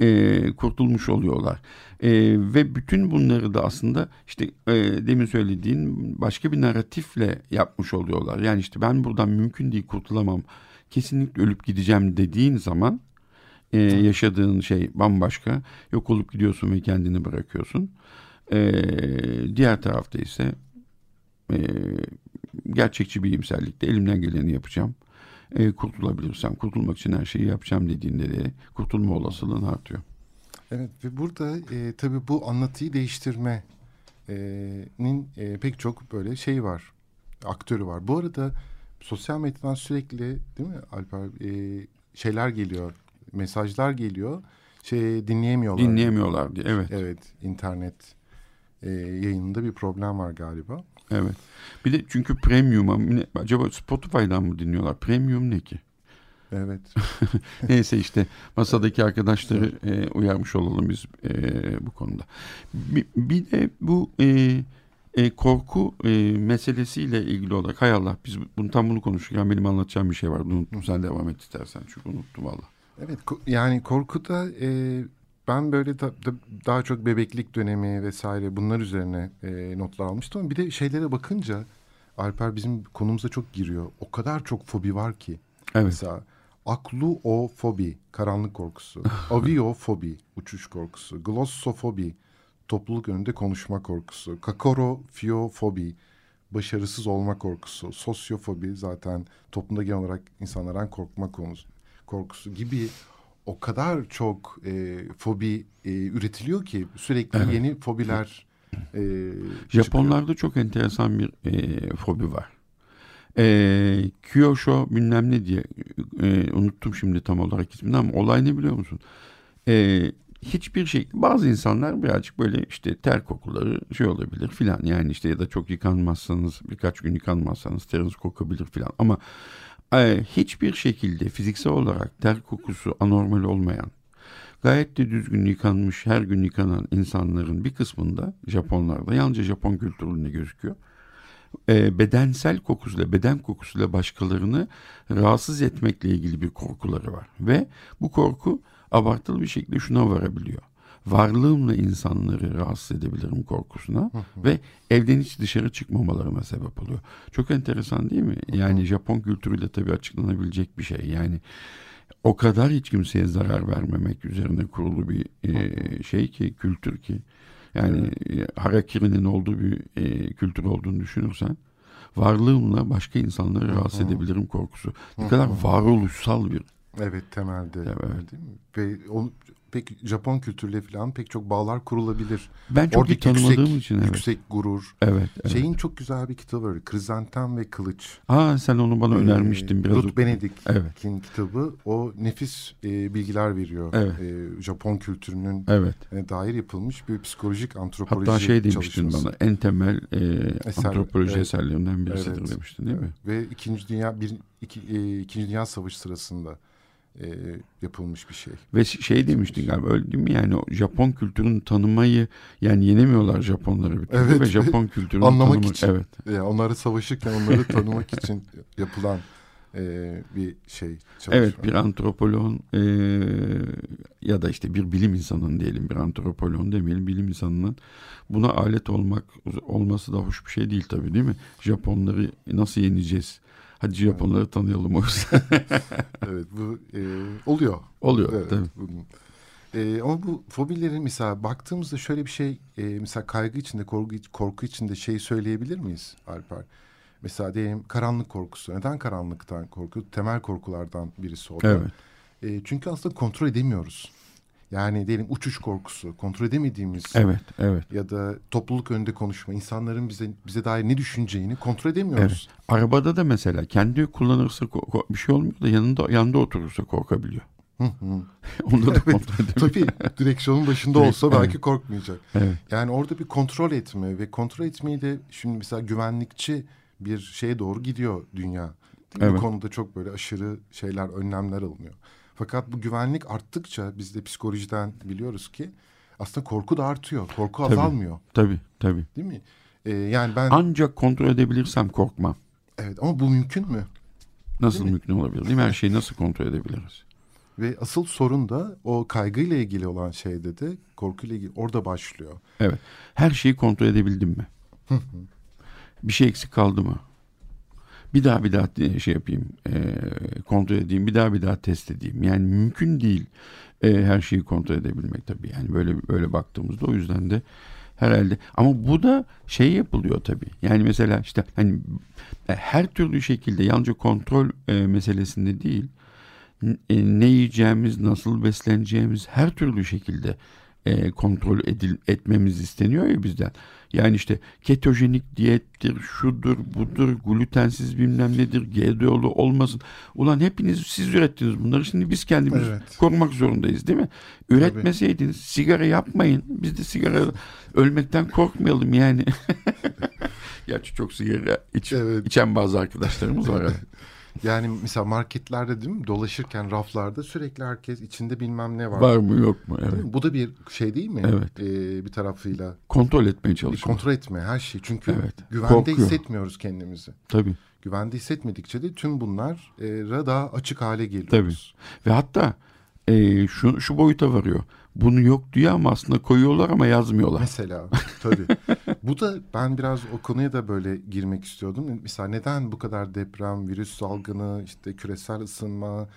e, kurtulmuş oluyorlar. E, ve bütün bunları da aslında işte e, demin söylediğin başka bir narratifle yapmış oluyorlar. Yani işte ben buradan mümkün değil kurtulamam, kesinlikle ölüp gideceğim dediğin zaman e, yaşadığın şey bambaşka. Yok olup gidiyorsun ve kendini bırakıyorsun. E, diğer tarafta ise e, gerçekçi bir iyimserlikte elimden geleni yapacağım e, kurtulabilirsem, kurtulmak için her şeyi yapacağım dediğinde de kurtulma olasılığın artıyor. Evet ve burada e, tabii bu anlatıyı değiştirmenin e, pek çok böyle şey var, aktörü var. Bu arada sosyal medyadan sürekli değil mi Alper e, şeyler geliyor, mesajlar geliyor. Şey dinleyemiyorlar. Dinleyemiyorlar diye evet. Evet internet e, yayınında bir problem var galiba. Evet. Bir de çünkü premium'a acaba Spotify'dan mı dinliyorlar? Premium ne ki? Evet. Neyse işte masadaki arkadaşları e, uyarmış olalım biz e, bu konuda. Bir, bir de bu e, e, korku e, meselesiyle ilgili olarak hay Allah biz bunu tam bunu konuşurken benim anlatacağım bir şey var. Unuttum sen devam et istersen çünkü unuttum valla. Evet yani korkuda e, ben böyle da, da, daha çok bebeklik dönemi vesaire bunlar üzerine e, notlar almıştım. Ama bir de şeylere bakınca Alper bizim konumuza çok giriyor. O kadar çok fobi var ki. Evet. Mesela akluofobi, karanlık korkusu. Aviofobi, uçuş korkusu. Glossofobi, topluluk önünde konuşma korkusu. Kakorofiofobi, başarısız olma korkusu. Sosyofobi zaten toplumda genel olarak insanlardan korkma konusu, korkusu gibi o kadar çok e, fobi e, üretiliyor ki sürekli evet. yeni fobiler e, Japonlarda çıkıyor. çok enteresan bir e, fobi var. E, Kyosho bilmem ne diye e, unuttum şimdi tam olarak ismini ama olay ne biliyor musun? E, hiçbir şey bazı insanlar birazcık böyle işte ter kokuları şey olabilir filan yani işte ya da çok yıkanmazsanız birkaç gün yıkanmazsanız teriniz kokabilir filan ama hiçbir şekilde fiziksel olarak ter kokusu anormal olmayan, gayet de düzgün yıkanmış, her gün yıkanan insanların bir kısmında Japonlarda yalnızca Japon kültüründe gözüküyor. E, bedensel kokusuyla, beden kokusuyla başkalarını rahatsız etmekle ilgili bir korkuları var. Ve bu korku abartılı bir şekilde şuna varabiliyor varlığımla insanları rahatsız edebilirim korkusuna ve evden hiç dışarı çıkmamalarına sebep oluyor. Çok enteresan değil mi? Yani Japon kültürüyle tabii açıklanabilecek bir şey. Yani o kadar hiç kimseye zarar vermemek üzerine kurulu bir e, şey ki kültür ki yani evet. harakiri'nin olduğu bir e, kültür olduğunu düşünürsen varlığımla başka insanları rahatsız edebilirim korkusu. Ne kadar varoluşsal bir Evet temelde. Evet. Değil mi? Ve onu, pek Japon kültürüyle falan pek çok bağlar kurulabilir. Ben çok Oradaki iyi tanımadığım yüksek, için. Evet. Yüksek gurur. Evet, evet. Şeyin çok güzel bir kitabı var. Krizantem ve Kılıç. Aa sen onu bana ee, önermiştin biraz. Ruth Benedict'in evet. kitabı. O nefis e, bilgiler veriyor. Evet. E, Japon kültürünün evet. e, dair yapılmış bir psikolojik antropoloji Hatta şey demiştin çalışması. bana en temel e, Eser, antropoloji evet. eserlerinden birisidir evet. demiştin değil mi? Ve İkinci Dünya bir iki, e, İkinci Dünya Savaşı sırasında e, yapılmış bir şey. Ve şey demiştin galiba öyle değil mi? Yani Japon kültürünü tanımayı yani yenemiyorlar Japonları bir evet, ve Japon kültürünü anlamak tanımak, için. Evet. Yani onları savaşırken onları tanımak için yapılan e, bir şey çalışma. Evet bir antropoloğun e, ya da işte bir bilim insanının diyelim bir antropoloğun demeyelim bilim insanının buna alet olmak olması da hoş bir şey değil tabii değil mi? Japonları nasıl yeneceğiz? Hadi Japonları tanıyalım o evet bu e, oluyor. Oluyor evet, tabii. E, ama bu fobilerin mesela baktığımızda şöyle bir şey e, mesela kaygı içinde korku, korku içinde şey söyleyebilir miyiz Alper? Mesela diyelim karanlık korkusu. Neden karanlıktan korku? Temel korkulardan birisi o. Evet. E, çünkü aslında kontrol edemiyoruz. Yani diyelim uçuş korkusu, kontrol edemediğimiz evet, evet. ya da topluluk önünde konuşma, insanların bize bize dair ne düşüneceğini kontrol edemiyoruz. Evet. Arabada da mesela kendi kullanırsa bir şey olmuyor da yanında yanında oturursa korkabiliyor. Onda da kontrol edemiyor. Tabii direksiyonun başında olsa belki evet. korkmayacak. Evet. Yani orada bir kontrol etme ve kontrol etmeyi de şimdi mesela güvenlikçi bir şeye doğru gidiyor dünya. Evet. Bu konuda çok böyle aşırı şeyler, önlemler alınıyor. Fakat bu güvenlik arttıkça biz de psikolojiden biliyoruz ki aslında korku da artıyor. Korku tabii, azalmıyor. Tabii tabii. Değil mi? Ee, yani ben ancak kontrol edebilirsem korkmam. Evet ama bu mümkün mü? Nasıl mümkün olabilir? Değil mi? Her şeyi nasıl kontrol edebiliriz? Ve asıl sorun da o kaygıyla ilgili olan şeyde de korkuyla ilgili orada başlıyor. Evet. Her şeyi kontrol edebildim mi? bir şey eksik kaldı mı? Bir daha bir daha şey yapayım e, kontrol edeyim bir daha bir daha test edeyim. Yani mümkün değil e, her şeyi kontrol edebilmek tabii. Yani böyle böyle baktığımızda o yüzden de herhalde. Ama bu da şey yapılıyor tabii. Yani mesela işte hani e, her türlü şekilde yalnızca kontrol e, meselesinde değil e, ne yiyeceğimiz nasıl besleneceğimiz her türlü şekilde e, kontrol edil, etmemiz isteniyor ya bizden. Yani işte ketojenik diyettir, şudur, budur, glutensiz bilmem nedir, GDO'lu olmasın. Ulan hepiniz siz ürettiniz bunları. Şimdi biz kendimiz evet. korumak zorundayız değil mi? Üretmeseydiniz Tabii. sigara yapmayın. Biz de sigara ölmekten korkmayalım yani. Gerçi çok sigara iç, evet. içen bazı arkadaşlarımız var. Yani mesela marketlerde değil mi dolaşırken raflarda sürekli herkes içinde bilmem ne var. Var mı yok mu? Evet. Bu da bir şey değil mi? Evet. Ee, bir tarafıyla. Kontrol etmeye çalışmak. Kontrol etme her şey. Çünkü evet. güvende Korkuyor. hissetmiyoruz kendimizi. Tabii. Güvende hissetmedikçe de tüm bunlar e, daha açık hale geliyoruz. Tabii. Ve hatta e, şu, şu boyuta varıyor bunu yok diyor ama aslında koyuyorlar ama yazmıyorlar. Mesela tabii. bu da ben biraz o konuya da böyle girmek istiyordum. Mesela neden bu kadar deprem, virüs salgını, işte küresel ısınma,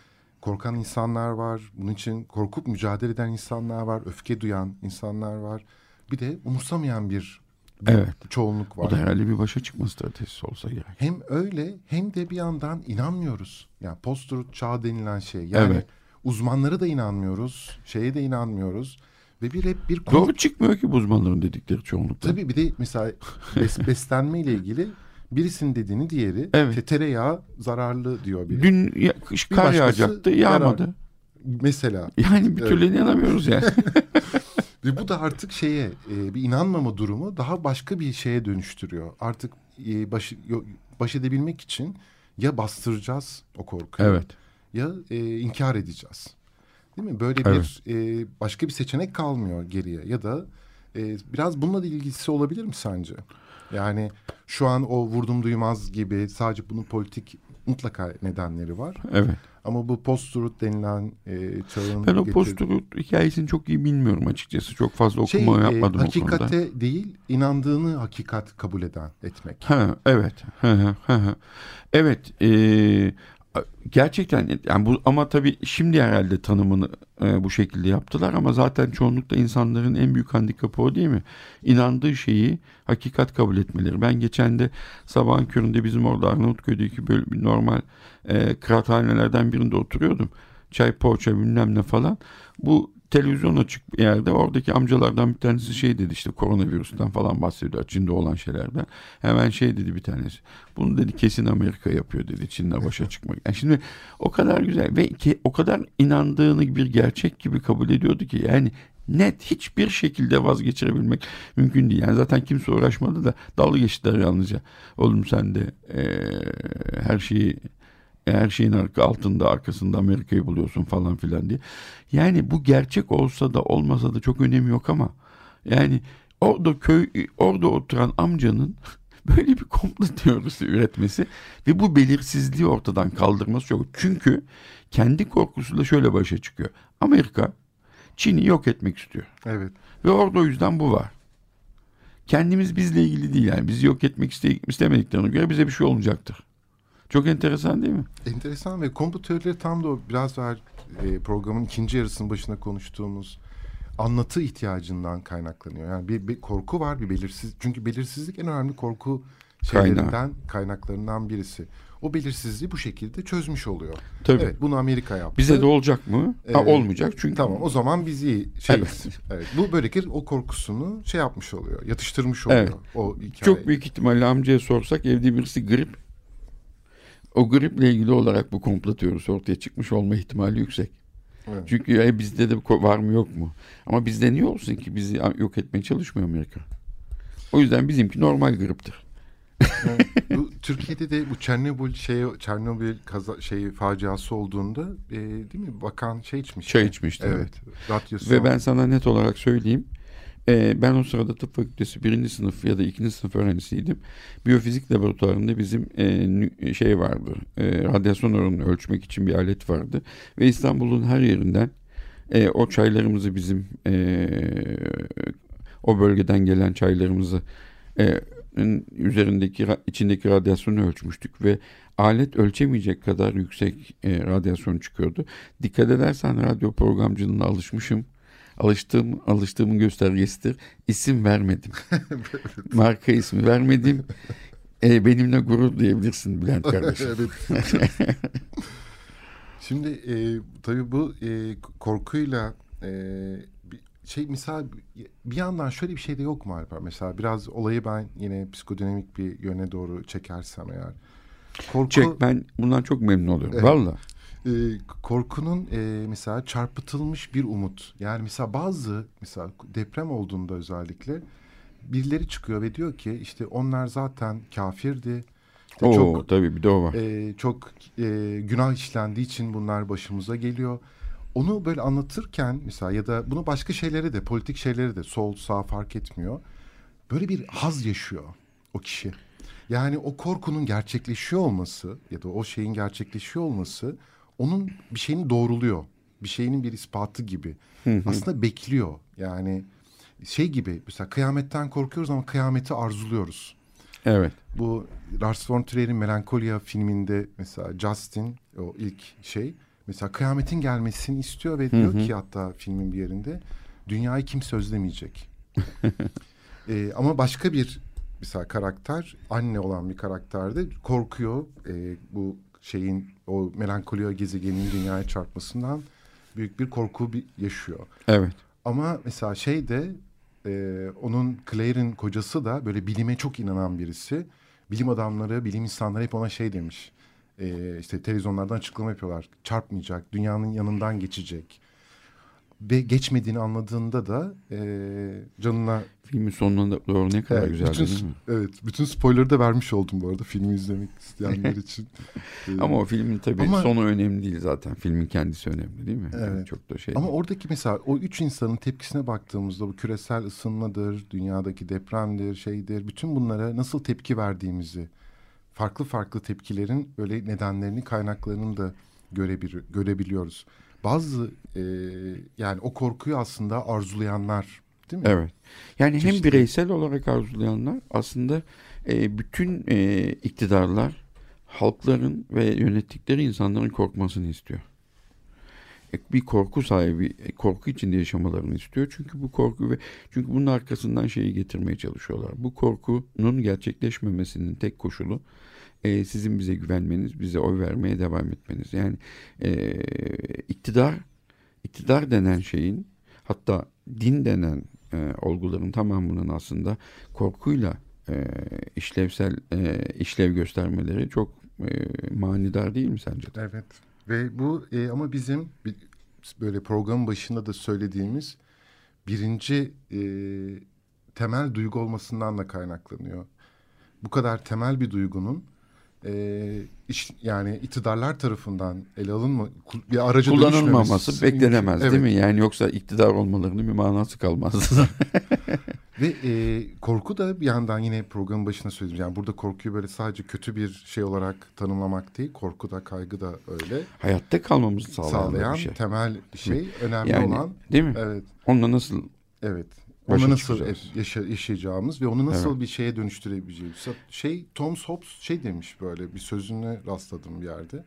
korkan insanlar var. Bunun için korkup mücadele eden insanlar var. Öfke duyan insanlar var. Bir de umursamayan bir, bir evet. çoğunluk var. O da herhalde bir başa çıkma stratejisi olsa gerek. Hem öyle hem de bir yandan inanmıyoruz. Yani post çağ denilen şey. Yani evet uzmanlara da inanmıyoruz. Şeye de inanmıyoruz. Ve bir hep bir konu... Doğru çıkmıyor ki uzmanların dedikleri çoğunlukla. Tabii bir de mesela bes, beslenme ile ilgili birisinin dediğini diğeri evet. işte tereyağı zararlı diyor biri. Dün ya, kış kar yağacaktı yağmadı. Yarar. Mesela. Yani bir türlü evet. inanamıyoruz yani. Ve bu da artık şeye e, bir inanmama durumu daha başka bir şeye dönüştürüyor. Artık e, baş, baş edebilmek için ya bastıracağız o korkuyu evet. ya e, inkar edeceğiz. Değil mi? Böyle evet. bir e, başka bir seçenek kalmıyor geriye ya da e, biraz bununla da ilgisi olabilir mi sence? Yani şu an o vurdum duymaz gibi sadece bunun politik mutlaka nedenleri var. Evet. Ama bu post-truth denilen e, çağın... Ben o post-truth hikayesini çok iyi bilmiyorum açıkçası. Çok fazla şey, okuma şey, yapmadım e, hakikate o konuda. değil, inandığını hakikat kabul eden, etmek. Ha, evet. Ha, ha, ha. Evet. E, gerçekten yani bu ama tabii şimdi herhalde tanımını e, bu şekilde yaptılar ama zaten çoğunlukla insanların en büyük handikapı o değil mi? İnandığı şeyi hakikat kabul etmeleri. Ben geçen de sabahın köründe bizim orada Arnavutköy'deki böyle bir normal e, kıraathanelerden birinde oturuyordum. Çay poğaça bilmem ne falan. Bu televizyon açık bir yerde oradaki amcalardan bir tanesi şey dedi işte koronavirüsten falan bahsediyor Çin'de olan şeylerden. Hemen şey dedi bir tanesi. Bunu dedi kesin Amerika yapıyor dedi Çin'le başa çıkmak. Yani şimdi o kadar güzel ve ki, o kadar inandığını bir gerçek gibi kabul ediyordu ki yani net hiçbir şekilde vazgeçirebilmek mümkün değil. Yani zaten kimse uğraşmadı da dalga geçtiler yalnızca. Oğlum sen de ee, her şeyi her şeyin altında arkasında Amerika'yı buluyorsun falan filan diye. Yani bu gerçek olsa da olmasa da çok önemi yok ama yani orada köy orada oturan amcanın böyle bir komplo teorisi üretmesi ve bu belirsizliği ortadan kaldırması çok. Çünkü kendi korkusuyla şöyle başa çıkıyor. Amerika Çin'i yok etmek istiyor. Evet. Ve orada o yüzden bu var. Kendimiz bizle ilgili değil yani. Bizi yok etmek istemediklerine göre bize bir şey olmayacaktır. Çok enteresan değil mi? Enteresan ve komplo teorileri tam da o biraz daha e, programın ikinci yarısının başında konuştuğumuz anlatı ihtiyacından kaynaklanıyor. Yani bir, bir korku var, bir belirsiz. Çünkü belirsizlik en önemli korku şeylerinden, Kaynağı. kaynaklarından birisi. O belirsizliği bu şekilde çözmüş oluyor. Tabii. Evet, bunu Amerika yaptı. Bize de olacak mı? Ee, ha, olmayacak çünkü. Tamam, o zaman bizi şey evet. evet. Bu böylelikle o korkusunu şey yapmış oluyor, yatıştırmış oluyor evet. o hikayeyi. Çok büyük ihtimalle amcaya sorsak evde birisi grip o griple ilgili olarak bu komplo teorisi ortaya çıkmış olma ihtimali yüksek. Evet. Çünkü ya bizde de var mı yok mu? Ama bizde niye olsun ki bizi yok etmeye çalışmıyor Amerika? O yüzden bizimki normal griptir. evet. bu Türkiye'de de bu Çernobil şey Çernobil kaza şey faciası olduğunda e, değil mi bakan şey içmiş. Çay içmişti. Evet. evet. Ve ben sana net olarak söyleyeyim. Ee, ben o sırada tıp fakültesi birinci sınıf ya da ikinci sınıf öğrencisiydim. Biyofizik laboratuvarında bizim e, şey vardı. E, radyasyon oranını ölçmek için bir alet vardı. Ve İstanbul'un her yerinden e, o çaylarımızı bizim e, o bölgeden gelen çaylarımızı e, üzerindeki içindeki radyasyonu ölçmüştük ve alet ölçemeyecek kadar yüksek e, radyasyon çıkıyordu. Dikkat edersen radyo programcılığına alışmışım alıştığım alıştığımın göstergesidir. İsim vermedim. Marka ismi vermedim. E, benimle gurur duyabilirsin Bülent kardeşim. Şimdi e, tabii bu e, korkuyla e, şey misal bir yandan şöyle bir şey de yok mu Alper? Mesela biraz olayı ben yine psikodinamik bir yöne doğru çekersem eğer. Korku... Çek ben bundan çok memnun oluyorum. Evet. Valla e, korkunun e, mesela çarpıtılmış bir umut. Yani mesela bazı mesela deprem olduğunda özellikle birileri çıkıyor ve diyor ki işte onlar zaten kafirdi. İşte Oo, çok, tabii bir de o var. E, çok e, günah işlendiği için bunlar başımıza geliyor. Onu böyle anlatırken mesela ya da bunu başka şeylere de politik şeylere de sol sağ fark etmiyor. Böyle bir haz yaşıyor o kişi. Yani o korkunun gerçekleşiyor olması ya da o şeyin gerçekleşiyor olması onun bir şeyini doğruluyor. Bir şeyinin bir ispatı gibi. Aslında bekliyor. Yani şey gibi mesela kıyametten korkuyoruz ama kıyameti arzuluyoruz. Evet. Bu Lars von Trier'in Melancholia filminde mesela Justin o ilk şey mesela kıyametin gelmesini istiyor ve diyor ki hatta filmin bir yerinde dünyayı kimse özlemeyecek. ee, ama başka bir mesela karakter anne olan bir karakterde korkuyor e, bu şeyin o melankoliya gezegenin dünyaya çarpmasından büyük bir korku bir yaşıyor. Evet. Ama mesela şey de e, onun Claire'in kocası da böyle bilime çok inanan birisi. Bilim adamları, bilim insanları hep ona şey demiş. E, işte televizyonlardan açıklama yapıyorlar. Çarpmayacak, dünyanın yanından geçecek. Ve geçmediğini anladığında da e, canına... Filmin sonuna doğru ne kadar evet, güzel bütün, değil mi? Evet. Bütün spoiler'ı da vermiş oldum bu arada filmi izlemek isteyenler için. ee, Ama o filmin tabii ama, sonu önemli değil zaten. Filmin kendisi önemli değil mi? Evet. Yani çok da şey Ama değil. oradaki mesela o üç insanın tepkisine baktığımızda bu küresel ısınmadır, dünyadaki depremdir, şeydir. Bütün bunlara nasıl tepki verdiğimizi, farklı farklı tepkilerin böyle nedenlerini, kaynaklarını da görebil görebiliyoruz bazı e, yani o korkuyu aslında arzulayanlar değil mi? Evet. Yani Çeşitli. hem bireysel olarak arzulayanlar aslında e, bütün e, iktidarlar halkların ve yönettikleri insanların korkmasını istiyor. E, bir korku sahibi, e, korku içinde yaşamalarını istiyor. Çünkü bu korku ve çünkü bunun arkasından şeyi getirmeye çalışıyorlar. Bu korkunun gerçekleşmemesinin tek koşulu e, sizin bize güvenmeniz, bize oy vermeye devam etmeniz. Yani e, iktidar, iktidar denen şeyin hatta din denen e, olguların tamamının aslında korkuyla e, işlevsel e, işlev göstermeleri çok e, manidar değil mi sence? Evet ve bu e, ama bizim böyle programın başında da söylediğimiz birinci e, temel duygu olmasından da kaynaklanıyor. Bu kadar temel bir duygunun e, iş, yani iktidarlar tarafından ele alınma bir aracı kullanılmaması beklenemez evet. değil mi? Yani yoksa iktidar olmalarının bir manası kalmaz. Ve e, korku da bir yandan yine programın başına söyledim. Yani burada korkuyu böyle sadece kötü bir şey olarak tanımlamak değil. Korku da kaygı da öyle. Hayatta kalmamızı sağlayan, sağlayan bir şey. temel şey. Önemli yani, olan. Değil mi? Evet. Onunla nasıl Evet. Onu nasıl yaşa, yaşayacağımız ve onu nasıl evet. bir şeye dönüştürebileceğimiz. Şey Tom Hobbes şey demiş böyle bir sözüne rastladım bir yerde.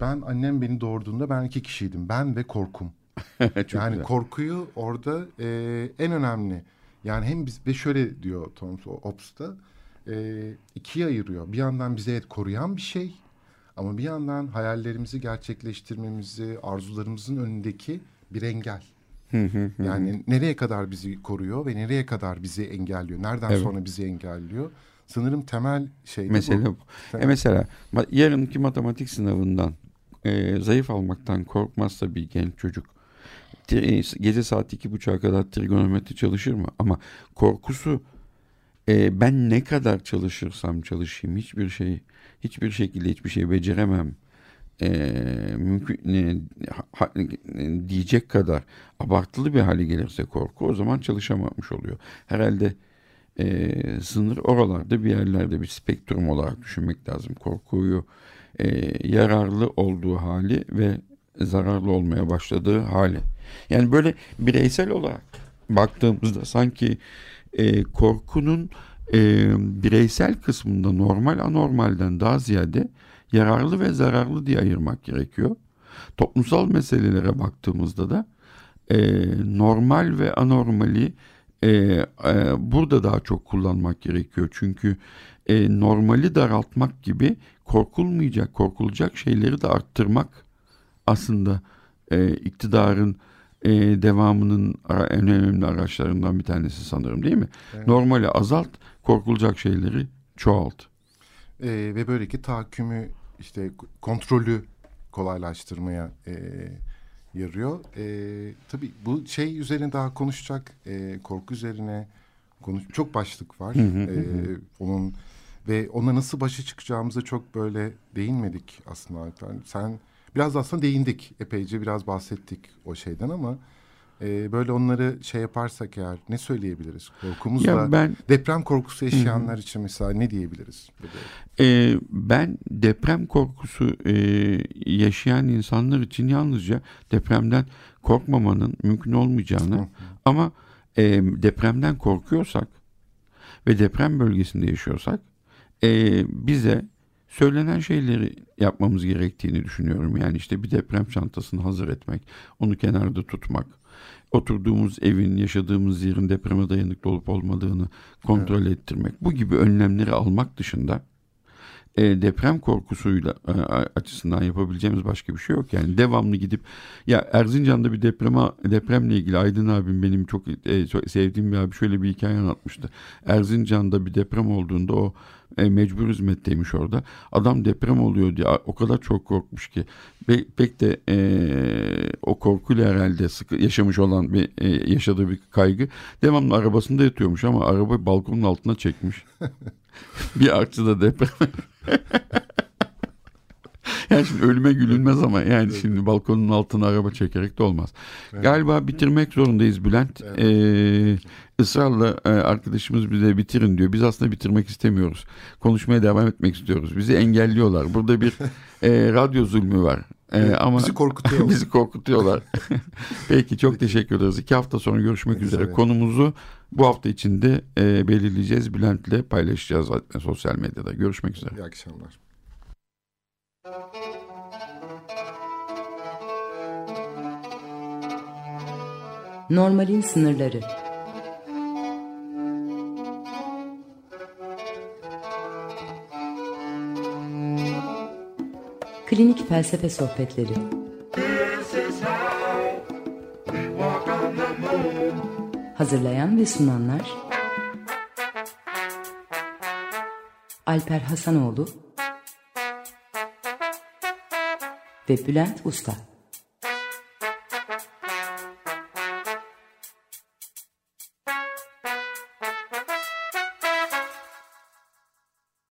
Ben annem beni doğurduğunda ben iki kişiydim. Ben ve korkum. yani güzel. korkuyu orada e, en önemli. Yani hem biz ve şöyle diyor Tom Hobbes da e, ikiye ayırıyor. Bir yandan bize koruyan bir şey ama bir yandan hayallerimizi gerçekleştirmemizi, arzularımızın önündeki bir engel yani nereye kadar bizi koruyor ve nereye kadar bizi engelliyor? Nereden evet. sonra bizi engelliyor? Sanırım temel şey Mesela bu. bu. E mesela yarınki matematik sınavından e, zayıf almaktan korkmazsa bir genç çocuk e, gece saat iki buçuğa kadar trigonometri çalışır mı? Ama korkusu e, ben ne kadar çalışırsam çalışayım hiçbir şey hiçbir şekilde hiçbir şey beceremem e, mümkün e, ha, diyecek kadar abartılı bir hale gelirse korku o zaman çalışamamış oluyor. Herhalde e, sınır oralarda bir yerlerde bir spektrum olarak düşünmek lazım. Korkuyu e, yararlı olduğu hali ve zararlı olmaya başladığı hali. Yani böyle bireysel olarak baktığımızda sanki e, korkunun e, bireysel kısmında normal anormalden daha ziyade yararlı ve zararlı diye ayırmak gerekiyor. Toplumsal meselelere baktığımızda da e, normal ve anormali e, e, burada daha çok kullanmak gerekiyor. Çünkü e, normali daraltmak gibi korkulmayacak, korkulacak şeyleri de arttırmak aslında e, iktidarın e, devamının en önemli araçlarından bir tanesi sanırım değil mi? Evet. Normali azalt, korkulacak şeyleri çoğalt. E, ve böyleki tahakkümü işte kontrolü kolaylaştırmaya e, yarıyor. E, tabii bu şey üzerine daha konuşacak e, korku üzerine konuş çok başlık var. e, onun ve ona nasıl başa çıkacağımıza çok böyle değinmedik aslında Alper. Sen biraz aslında değindik epeyce biraz bahsettik o şeyden ama e, böyle onları şey yaparsak eğer ne söyleyebiliriz? Korkumuzla ya ben, deprem korkusu yaşayanlar hı. için mesela ne diyebiliriz? E, ben deprem korkusu e, yaşayan insanlar için yalnızca depremden korkmamanın mümkün olmayacağını hı. ama e, depremden korkuyorsak ve deprem bölgesinde yaşıyorsak e, bize söylenen şeyleri yapmamız gerektiğini düşünüyorum. Yani işte bir deprem çantasını hazır etmek, onu kenarda tutmak, oturduğumuz evin, yaşadığımız yerin depreme dayanıklı olup olmadığını kontrol evet. ettirmek. Bu gibi önlemleri almak dışında e, deprem korkusuyla e, açısından yapabileceğimiz başka bir şey yok. Yani devamlı gidip ya Erzincan'da bir depreme depremle ilgili Aydın abim benim çok, e, sevdiğim bir abi şöyle bir hikaye anlatmıştı. Erzincan'da bir deprem olduğunda o e, mecbur hizmetteymiş orada. Adam deprem oluyor diye o kadar çok korkmuş ki Be, pek de e, o korkuyla herhalde sıkı yaşamış olan bir e, yaşadığı bir kaygı. Devamlı arabasında yatıyormuş ama araba balkonun altına çekmiş. bir artçıda deprem. yani şimdi ölüme gülünmez ama yani evet. şimdi balkonun altına araba çekerek de olmaz. Evet. Galiba bitirmek zorundayız Bülent. Evet. Ee, ısrarla e, arkadaşımız bize bitirin diyor. Biz aslında bitirmek istemiyoruz. Konuşmaya devam etmek istiyoruz. Bizi engelliyorlar. Burada bir e, radyo zulmü var. Ee, ama bizi korkutuyorlar. bizi korkutuyorlar. Peki çok teşekkür ederiz. İki hafta sonra görüşmek üzere. üzere. Konumuzu bu hafta içinde e, belirleyeceğiz. Bülent'le paylaşacağız sosyal medyada. Görüşmek üzere. İyi akşamlar. Normalin sınırları Klinik Felsefe Sohbetleri. Hazırlayan ve sunanlar Alper Hasanoğlu ve Bülent Usta